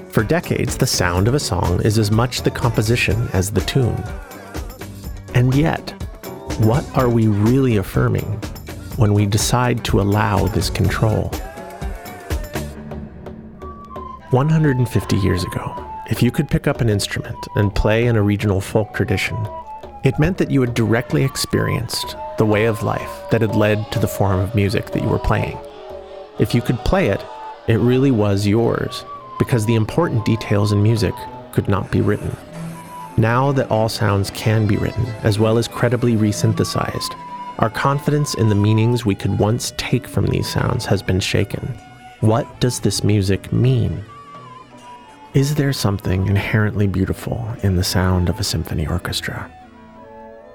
For decades, the sound of a song is as much the composition as the tune. And yet, what are we really affirming when we decide to allow this control? 150 years ago, if you could pick up an instrument and play in a regional folk tradition, it meant that you had directly experienced the way of life that had led to the form of music that you were playing. If you could play it, it really was yours, because the important details in music could not be written. Now that all sounds can be written, as well as credibly resynthesized, our confidence in the meanings we could once take from these sounds has been shaken. What does this music mean? Is there something inherently beautiful in the sound of a symphony orchestra?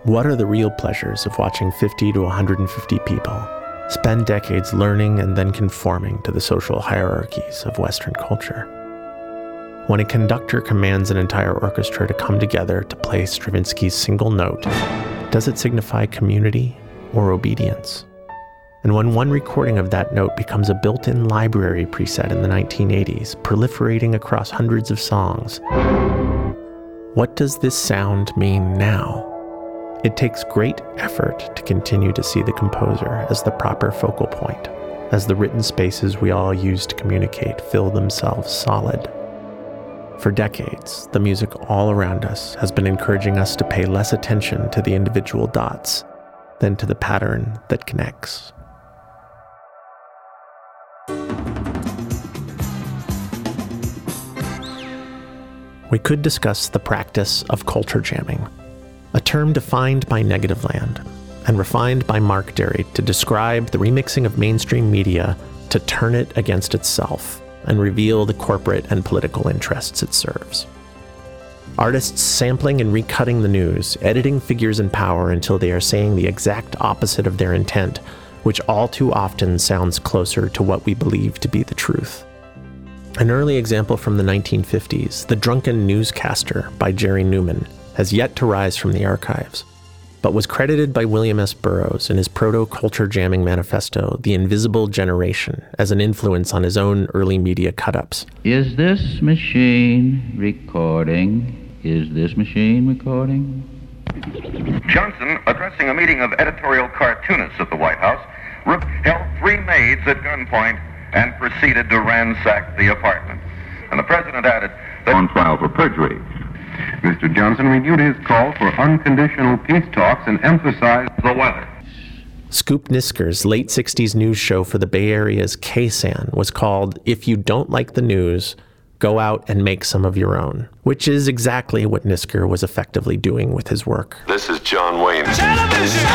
What are the real pleasures of watching 50 to 150 people spend decades learning and then conforming to the social hierarchies of Western culture? When a conductor commands an entire orchestra to come together to play Stravinsky's single note, does it signify community or obedience? And when one recording of that note becomes a built in library preset in the 1980s, proliferating across hundreds of songs, what does this sound mean now? It takes great effort to continue to see the composer as the proper focal point, as the written spaces we all use to communicate fill themselves solid. For decades, the music all around us has been encouraging us to pay less attention to the individual dots than to the pattern that connects. We could discuss the practice of culture jamming a term defined by Negativland and refined by Mark Dery to describe the remixing of mainstream media to turn it against itself and reveal the corporate and political interests it serves. Artists sampling and recutting the news, editing figures in power until they are saying the exact opposite of their intent, which all too often sounds closer to what we believe to be the truth. An early example from the 1950s, The Drunken Newscaster by Jerry Newman, has yet to rise from the archives, but was credited by William S. Burroughs in his proto culture jamming manifesto, The Invisible Generation, as an influence on his own early media cut ups. Is this machine recording? Is this machine recording? Johnson, addressing a meeting of editorial cartoonists at the White House, held three maids at gunpoint and proceeded to ransack the apartment. And the president added that on trial for perjury. Mr. Johnson renewed his call for unconditional peace talks and emphasized the weather. Scoop Nisker's late 60s news show for the Bay Area's KSAN was called If You Don't Like the News, Go Out and Make Some of Your Own, which is exactly what Nisker was effectively doing with his work. This is John Wayne. Television!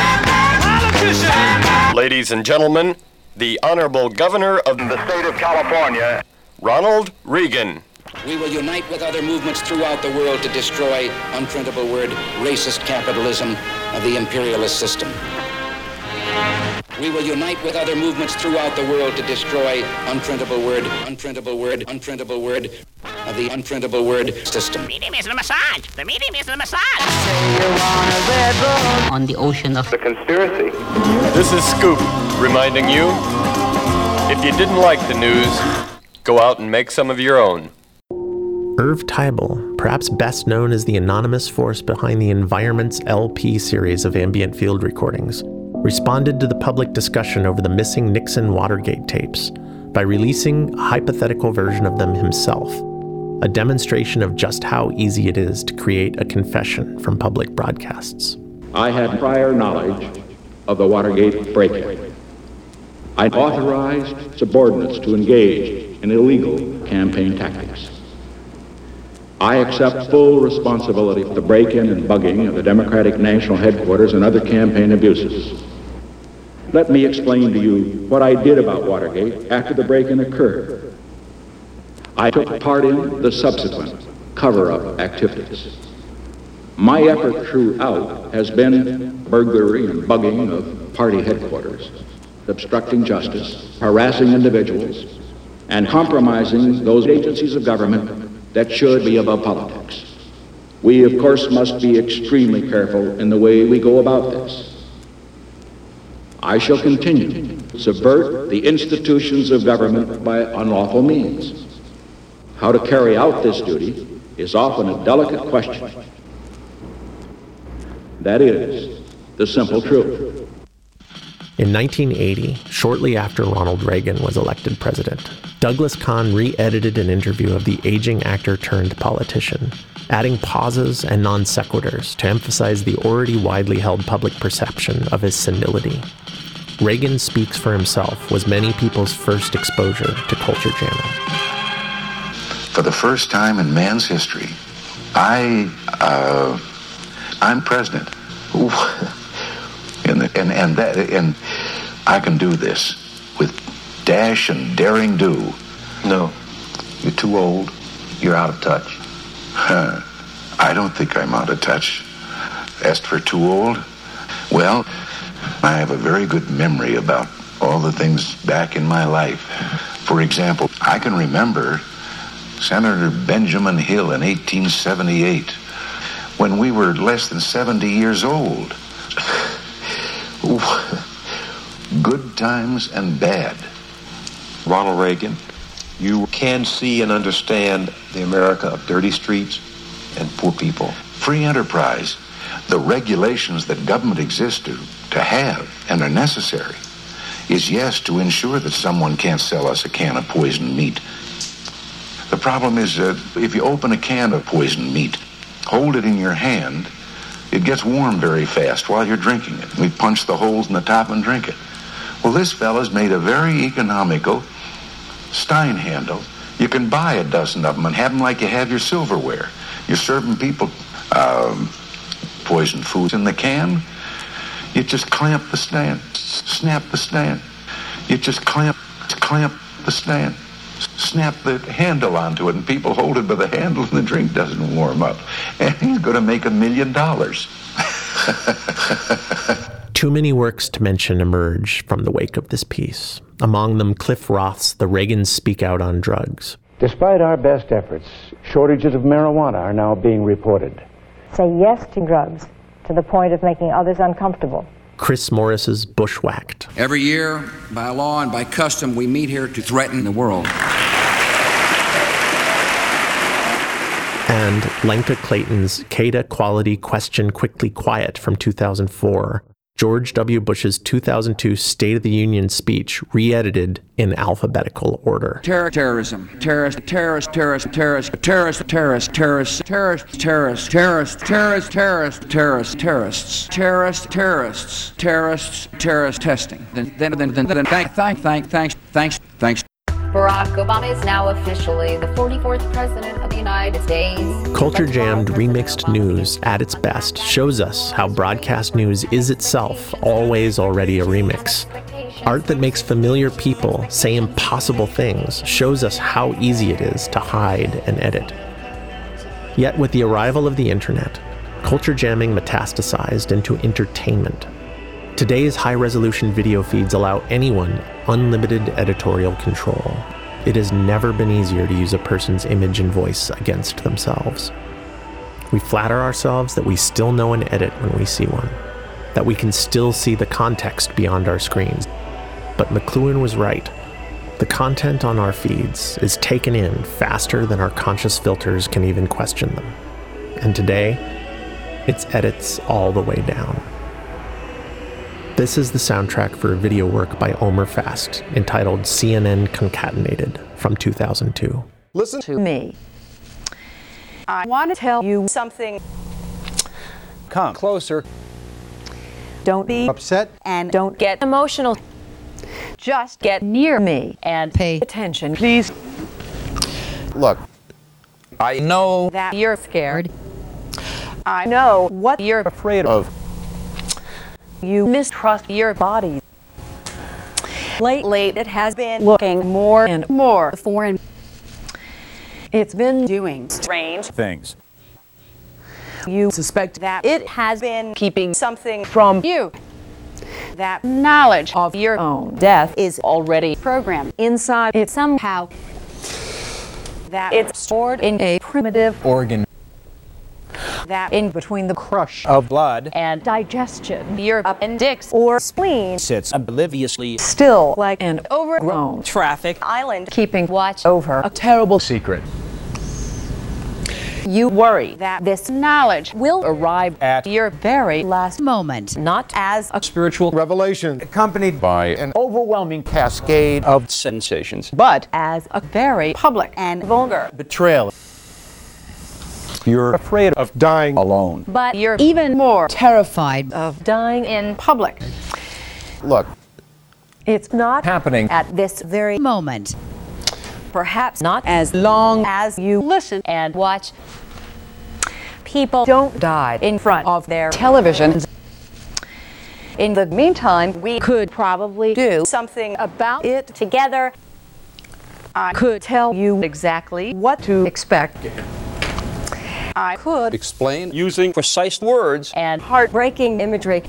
Television! Ladies and gentlemen, the Honorable Governor of the State of California, Ronald Reagan. We will unite with other movements throughout the world to destroy, unprintable word, racist capitalism of the imperialist system. We will unite with other movements throughout the world to destroy, unprintable word, unprintable word, unprintable word of the unprintable word system. The medium is the massage. The medium is the massage. On the ocean of the conspiracy. This is Scoop reminding you if you didn't like the news, go out and make some of your own. Irv Teibel, perhaps best known as the anonymous force behind the Environments LP series of ambient field recordings, responded to the public discussion over the missing Nixon Watergate tapes by releasing a hypothetical version of them himself, a demonstration of just how easy it is to create a confession from public broadcasts. I had prior knowledge of the Watergate break in. I authorized subordinates to engage in illegal campaign tactics. I accept full responsibility for the break-in and bugging of the Democratic National Headquarters and other campaign abuses. Let me explain to you what I did about Watergate after the break-in occurred. I took part in the subsequent cover-up activities. My effort throughout has been burglary and bugging of party headquarters, obstructing justice, harassing individuals, and compromising those agencies of government that should be above politics. We, of course, must be extremely careful in the way we go about this. I shall continue to subvert the institutions of government by unlawful means. How to carry out this duty is often a delicate question. That is the simple truth. In 1980, shortly after Ronald Reagan was elected president, Douglas Kahn re edited an interview of the aging actor turned politician, adding pauses and non sequiturs to emphasize the already widely held public perception of his senility. Reagan Speaks for Himself was many people's first exposure to culture jamming. For the first time in man's history, I, uh, I'm president. *laughs* and, and, and, that, and I can do this with dash and daring do. No, you're too old. You're out of touch. Huh. I don't think I'm out of touch. As for too old, well, I have a very good memory about all the things back in my life. For example, I can remember Senator Benjamin Hill in 1878 when we were less than 70 years old. Good times and bad. Ronald Reagan, you can see and understand the America of dirty streets and poor people. Free enterprise, the regulations that government exists to, to have and are necessary, is yes, to ensure that someone can't sell us a can of poisoned meat. The problem is that if you open a can of poisoned meat, hold it in your hand, it gets warm very fast while you're drinking it. We punch the holes in the top and drink it. Well, this fella's made a very economical Stein handle. You can buy a dozen of them and have them like you have your silverware. You're serving people um, poison foods in the can. You just clamp the stand, snap the stand. You just clamp, clamp the stand, snap the handle onto it, and people hold it by the handle, and the drink doesn't warm up. And he's going to make a million dollars. *laughs* Too many works to mention emerge from the wake of this piece. Among them, Cliff Roth's The Reagans Speak Out on Drugs. Despite our best efforts, shortages of marijuana are now being reported. Say yes to drugs to the point of making others uncomfortable. Chris Morris's Bushwhacked. Every year, by law and by custom, we meet here to threaten the world. And Lenka Clayton's Qaeda Quality Question Quickly Quiet from 2004. George W. Bush's 2002 State of the Union speech, re edited in alphabetical order. Terror, terrorism, terrorist, terrorist, terrorist, terrorist, terrorist, terrorist, terrorist, terrorist, terrorist, terrorist, terrorist, terrorist, terrorist, terrorists, terrorist, terrorists, terrorists, terrorist testing. Then, then, then, then, then, thank, thank, thank, thanks, thanks, thanks. Barack Obama is now officially the 44th President of the United States. Culture jammed remixed news at its best shows us how broadcast news is itself always already a remix. Art that makes familiar people say impossible things shows us how easy it is to hide and edit. Yet, with the arrival of the internet, culture jamming metastasized into entertainment. Today's high resolution video feeds allow anyone unlimited editorial control. It has never been easier to use a person's image and voice against themselves. We flatter ourselves that we still know an edit when we see one, that we can still see the context beyond our screens. But McLuhan was right. The content on our feeds is taken in faster than our conscious filters can even question them. And today, it's edits all the way down. This is the soundtrack for a video work by Omer Fast entitled CNN Concatenated from 2002. Listen to me. I want to tell you something. Come closer. Don't be upset and don't get emotional. Just get near me and pay attention, please. Look, I know That you're scared. I know what you're afraid of. You mistrust your body. Lately, it has been looking more and more foreign. It's been doing strange things. You suspect that it has been keeping something from you. That knowledge of your own death is already programmed inside it somehow. That it's stored in a primitive Organ that in between the crush of blood and digestion, your appendix or spleen sits obliviously still like an overgrown traffic island keeping watch over a terrible secret. You worry that this knowledge will arrive At your very last moment, not as a spiritual revelation accompanied by an overwhelming cascade of sensations, but as a very public and vulgar. betrayal. You're afraid of dying alone. But you're even more terrified of dying in public. Look, It's not happening at this very moment. Perhaps not as long as you listen and watch. People don't die in front of their televisions. In the meantime, we could probably do something about it together. I could tell you exactly what to expect. I could explain using precise words and heartbreaking imagery.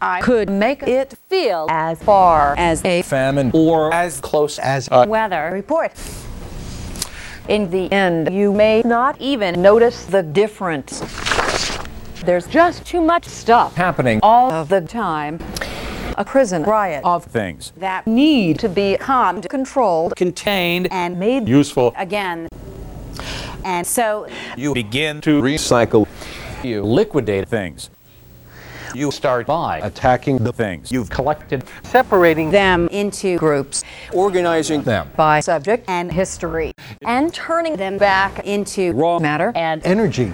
I could make it feel as far as a famine or as close as a weather report. In the end, you may not even notice the difference. There's just too much stuff happening all of the time. A prison riot of things that need to be calmed, controlled, contained, and made useful. again. And so You begin to recycle. You liquidate things. You start by attacking the things you've collected, separating them into groups, organizing them by subject and history, and turning them back into raw matter and energy.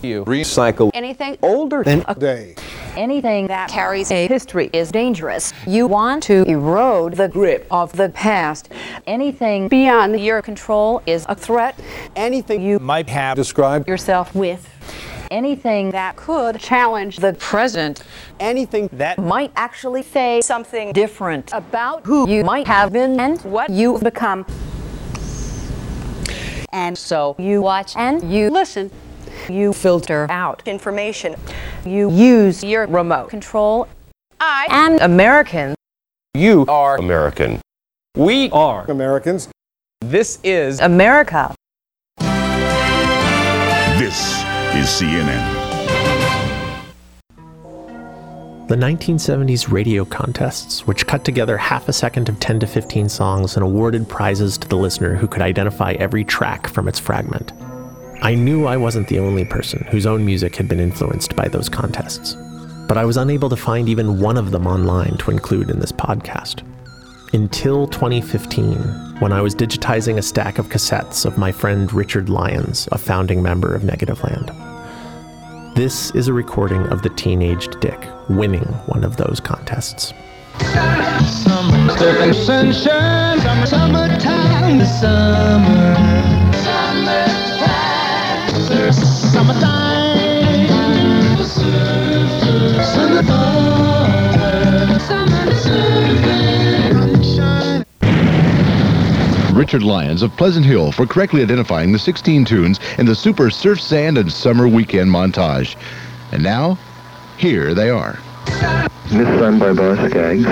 You recycle anything older than a day. Anything that carries a history is dangerous. You want to erode the grip of the past. Anything beyond your control is a threat. Anything you might have described Yourself with anything that could challenge the present. anything that Might actually say something different about who you might have been and what you've become. And so you watch and you listen. You filter out information. You use your remote control. I am American. You are American. We are Americans. This is America. This is CNN. The 1970s radio contests, which cut together half a second of 10 to 15 songs and awarded prizes to the listener who could identify every track from its fragment. I knew I wasn't the only person whose own music had been influenced by those contests, but I was unable to find even one of them online to include in this podcast. Until 2015, when I was digitizing a stack of cassettes of my friend Richard Lyons, a founding member of Negativland. This is a recording of the teenaged Dick winning one of those contests. Summer, sunshine, summer, summertime, summer. Richard Lyons of Pleasant Hill for correctly identifying the 16 tunes in the Super Surf, Sand, and Summer Weekend montage. And now, here they are. Miss Sun by Boz Scaggs.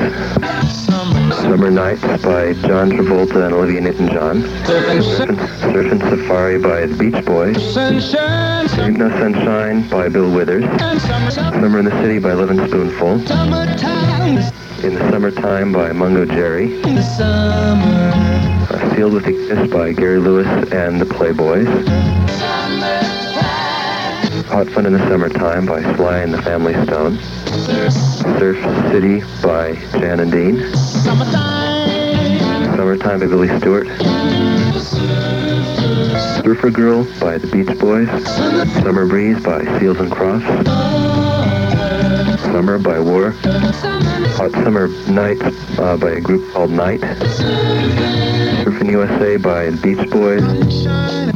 Summer Nights by John Travolta and Olivia Newton-John. Surfing Safari by the Beach Boys. sunshine, Ain't No Sunshine by Bill Withers. Summer in the City by Lovin' Spoonful. In the Summertime by Mungo Jerry. Uh, Sealed with a Kiss by Gary Lewis and the Playboys. Hot Fun in the Summertime by Sly and the Family Stone. Surf City by Jan and Dean. Summertime by Billy Stewart. Surfer Girl by the Beach Boys. Summer Breeze by Seals and Crofts. Summer by War. Hot Summer Night uh, by a group called Night. Surfing USA by the Beach Boys.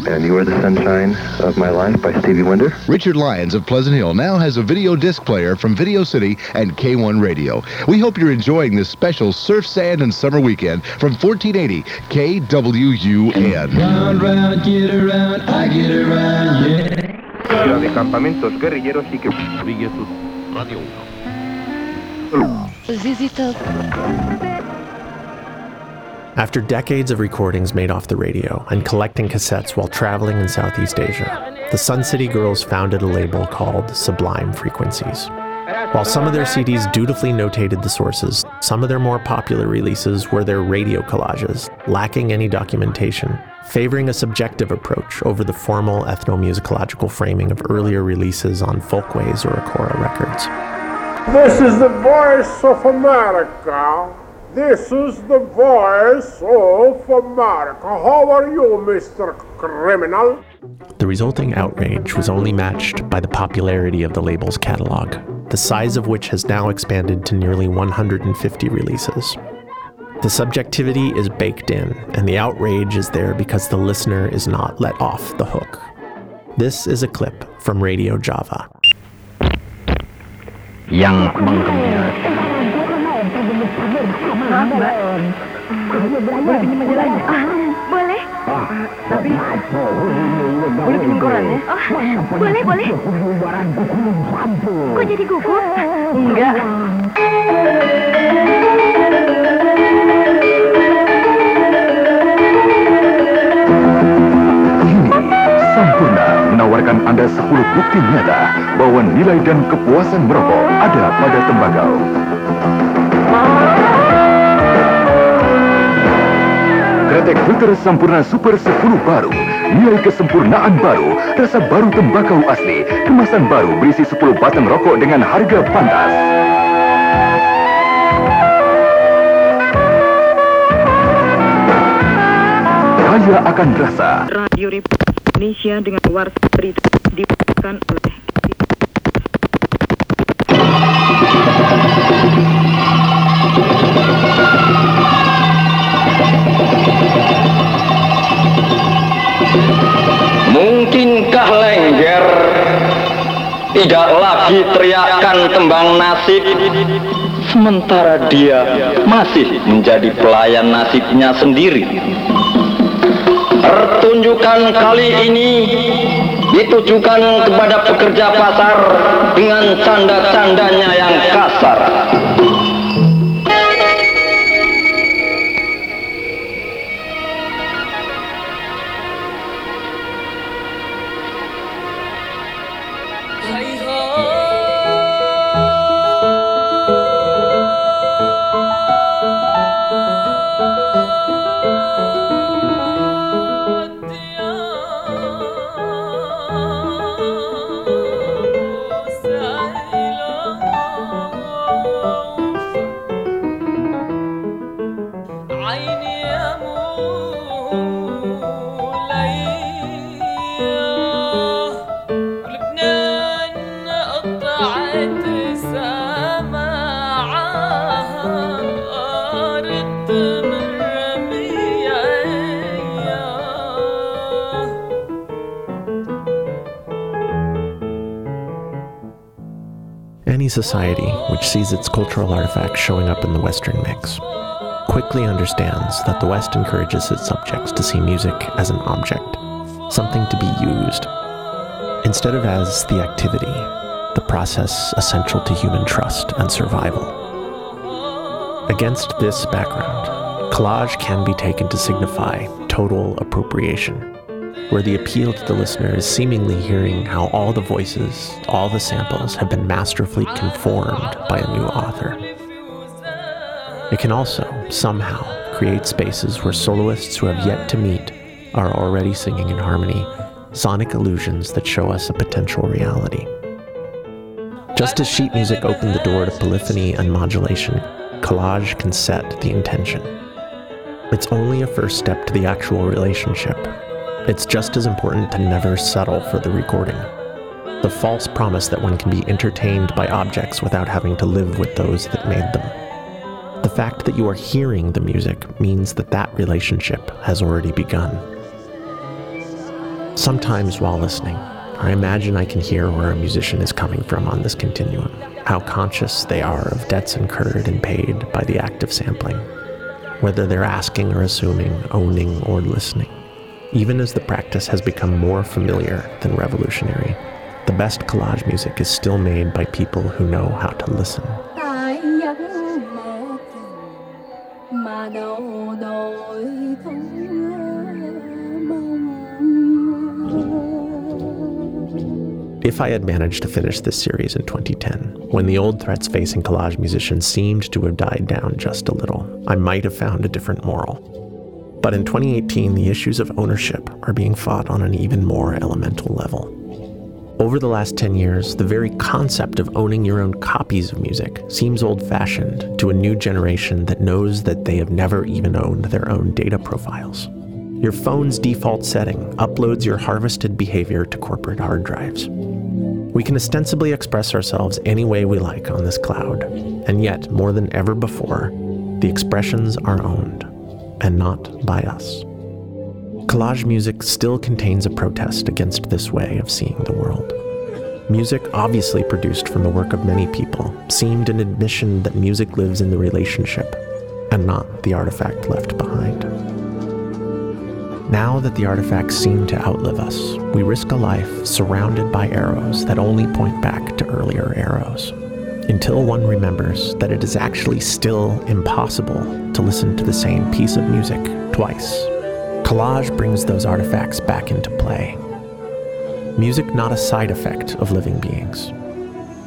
And You Are the Sunshine of My Life by Stevie Wonder. Richard Lyons of Pleasant Hill now has a video disc player from Video City and K1 Radio. We hope you're enjoying this special Surf, Sand, and Summer Weekend from 1480 KWUN. Round, round, get around, I get around, yeah. de campamentos guerrilleros y que Radio After decades of recordings made off the radio and collecting cassettes while traveling in Southeast Asia, the Sun City Girls founded a label called Sublime Frequencies. While some of their CDs dutifully notated the sources, some of their more popular releases were their radio collages, lacking any documentation, favoring a subjective approach over the formal ethnomusicological framing of earlier releases on Folkways or Ocora records. This is the voice of America. This is the voice of America. How are you, Mr. Criminal? The resulting outrage was only matched by the popularity of the label's catalog, the size of which has now expanded to nearly 150 releases. The subjectivity is baked in, and the outrage is there because the listener is not let off the hook. This is a clip from Radio Java. Yang menggembirakan. Boleh pinjam majalahnya? boleh. tapi boleh pinjam korannya? Oh, boleh, boleh. Kok jadi gugup? Enggak. Menawarkan Anda 10 bukti nyata bahwa nilai dan kepuasan merokok ada pada tembakau. Kretek filter Sampurna Super 10 baru, nilai kesempurnaan baru, rasa baru tembakau asli, kemasan baru berisi 10 batang rokok dengan harga pantas. Kaya akan rasa, Radio Indonesia dengan warta berita oleh Mungkinkah lengger tidak lagi teriakan tembang nasib sementara dia masih menjadi pelayan nasibnya sendiri. Pertunjukan kali ini ditujukan kepada pekerja pasar dengan canda-candanya yang kasar. Society which sees its cultural artifacts showing up in the Western mix quickly understands that the West encourages its subjects to see music as an object, something to be used, instead of as the activity, the process essential to human trust and survival. Against this background, collage can be taken to signify total appropriation, where the appeal to the listener is seemingly hearing how all the voices, all the samples have been masterfully conformed by a new author. It can also, somehow, create spaces where soloists who have yet to meet are already singing in harmony, sonic illusions that show us a potential reality. Just as sheet music opened the door to polyphony and modulation, collage can set the intention. It's only a first step to the actual relationship. It's just as important to never settle for the recording. The false promise that one can be entertained by objects without having to live with those that made them. The fact that you are hearing the music means that that relationship has already begun. Sometimes while listening, I imagine I can hear where a musician is coming from on this continuum, how conscious they are of debts incurred and paid by the act of sampling, whether they're asking or assuming, owning or listening. Even as the practice has become more familiar than revolutionary, the best collage music is still made by people who know how to listen. If I had managed to finish this series in 2010, when the old threats facing collage musicians seemed to have died down just a little, I might have found a different moral. But in 2018, the issues of ownership are being fought on an even more elemental level. Over the last 10 years, the very concept of owning your own copies of music seems old fashioned to a new generation that knows that they have never even owned their own data profiles. Your phone's default setting uploads your harvested behavior to corporate hard drives. We can ostensibly express ourselves any way we like on this cloud, and yet, more than ever before, the expressions are owned, and not by us. Collage music still contains a protest against this way of seeing the world. Music, obviously produced from the work of many people, seemed an admission that music lives in the relationship and not the artifact left behind. Now that the artifacts seem to outlive us, we risk a life surrounded by arrows that only point back to earlier arrows. Until one remembers that it is actually still impossible to listen to the same piece of music twice. Collage brings those artifacts back into play. Music not a side effect of living beings,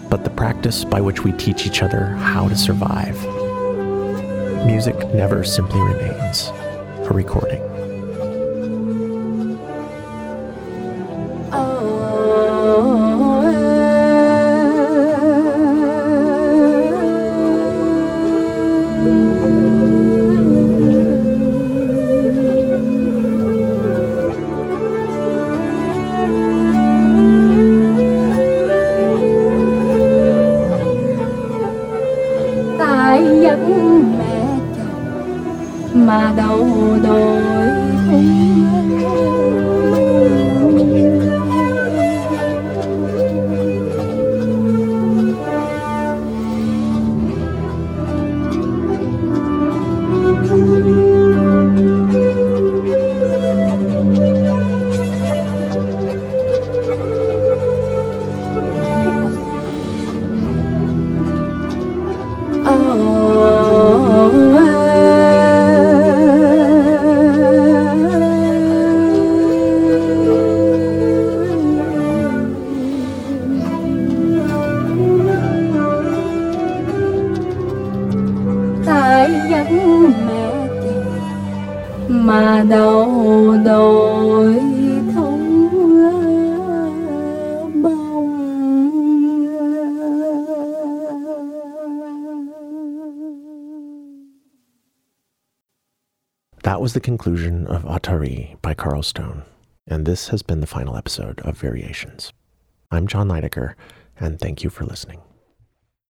but the practice by which we teach each other how to survive. Music never simply remains a recording. Was the conclusion of Atari by Carl Stone, and this has been the final episode of Variations. I'm Jon Leidecker, and thank you for listening.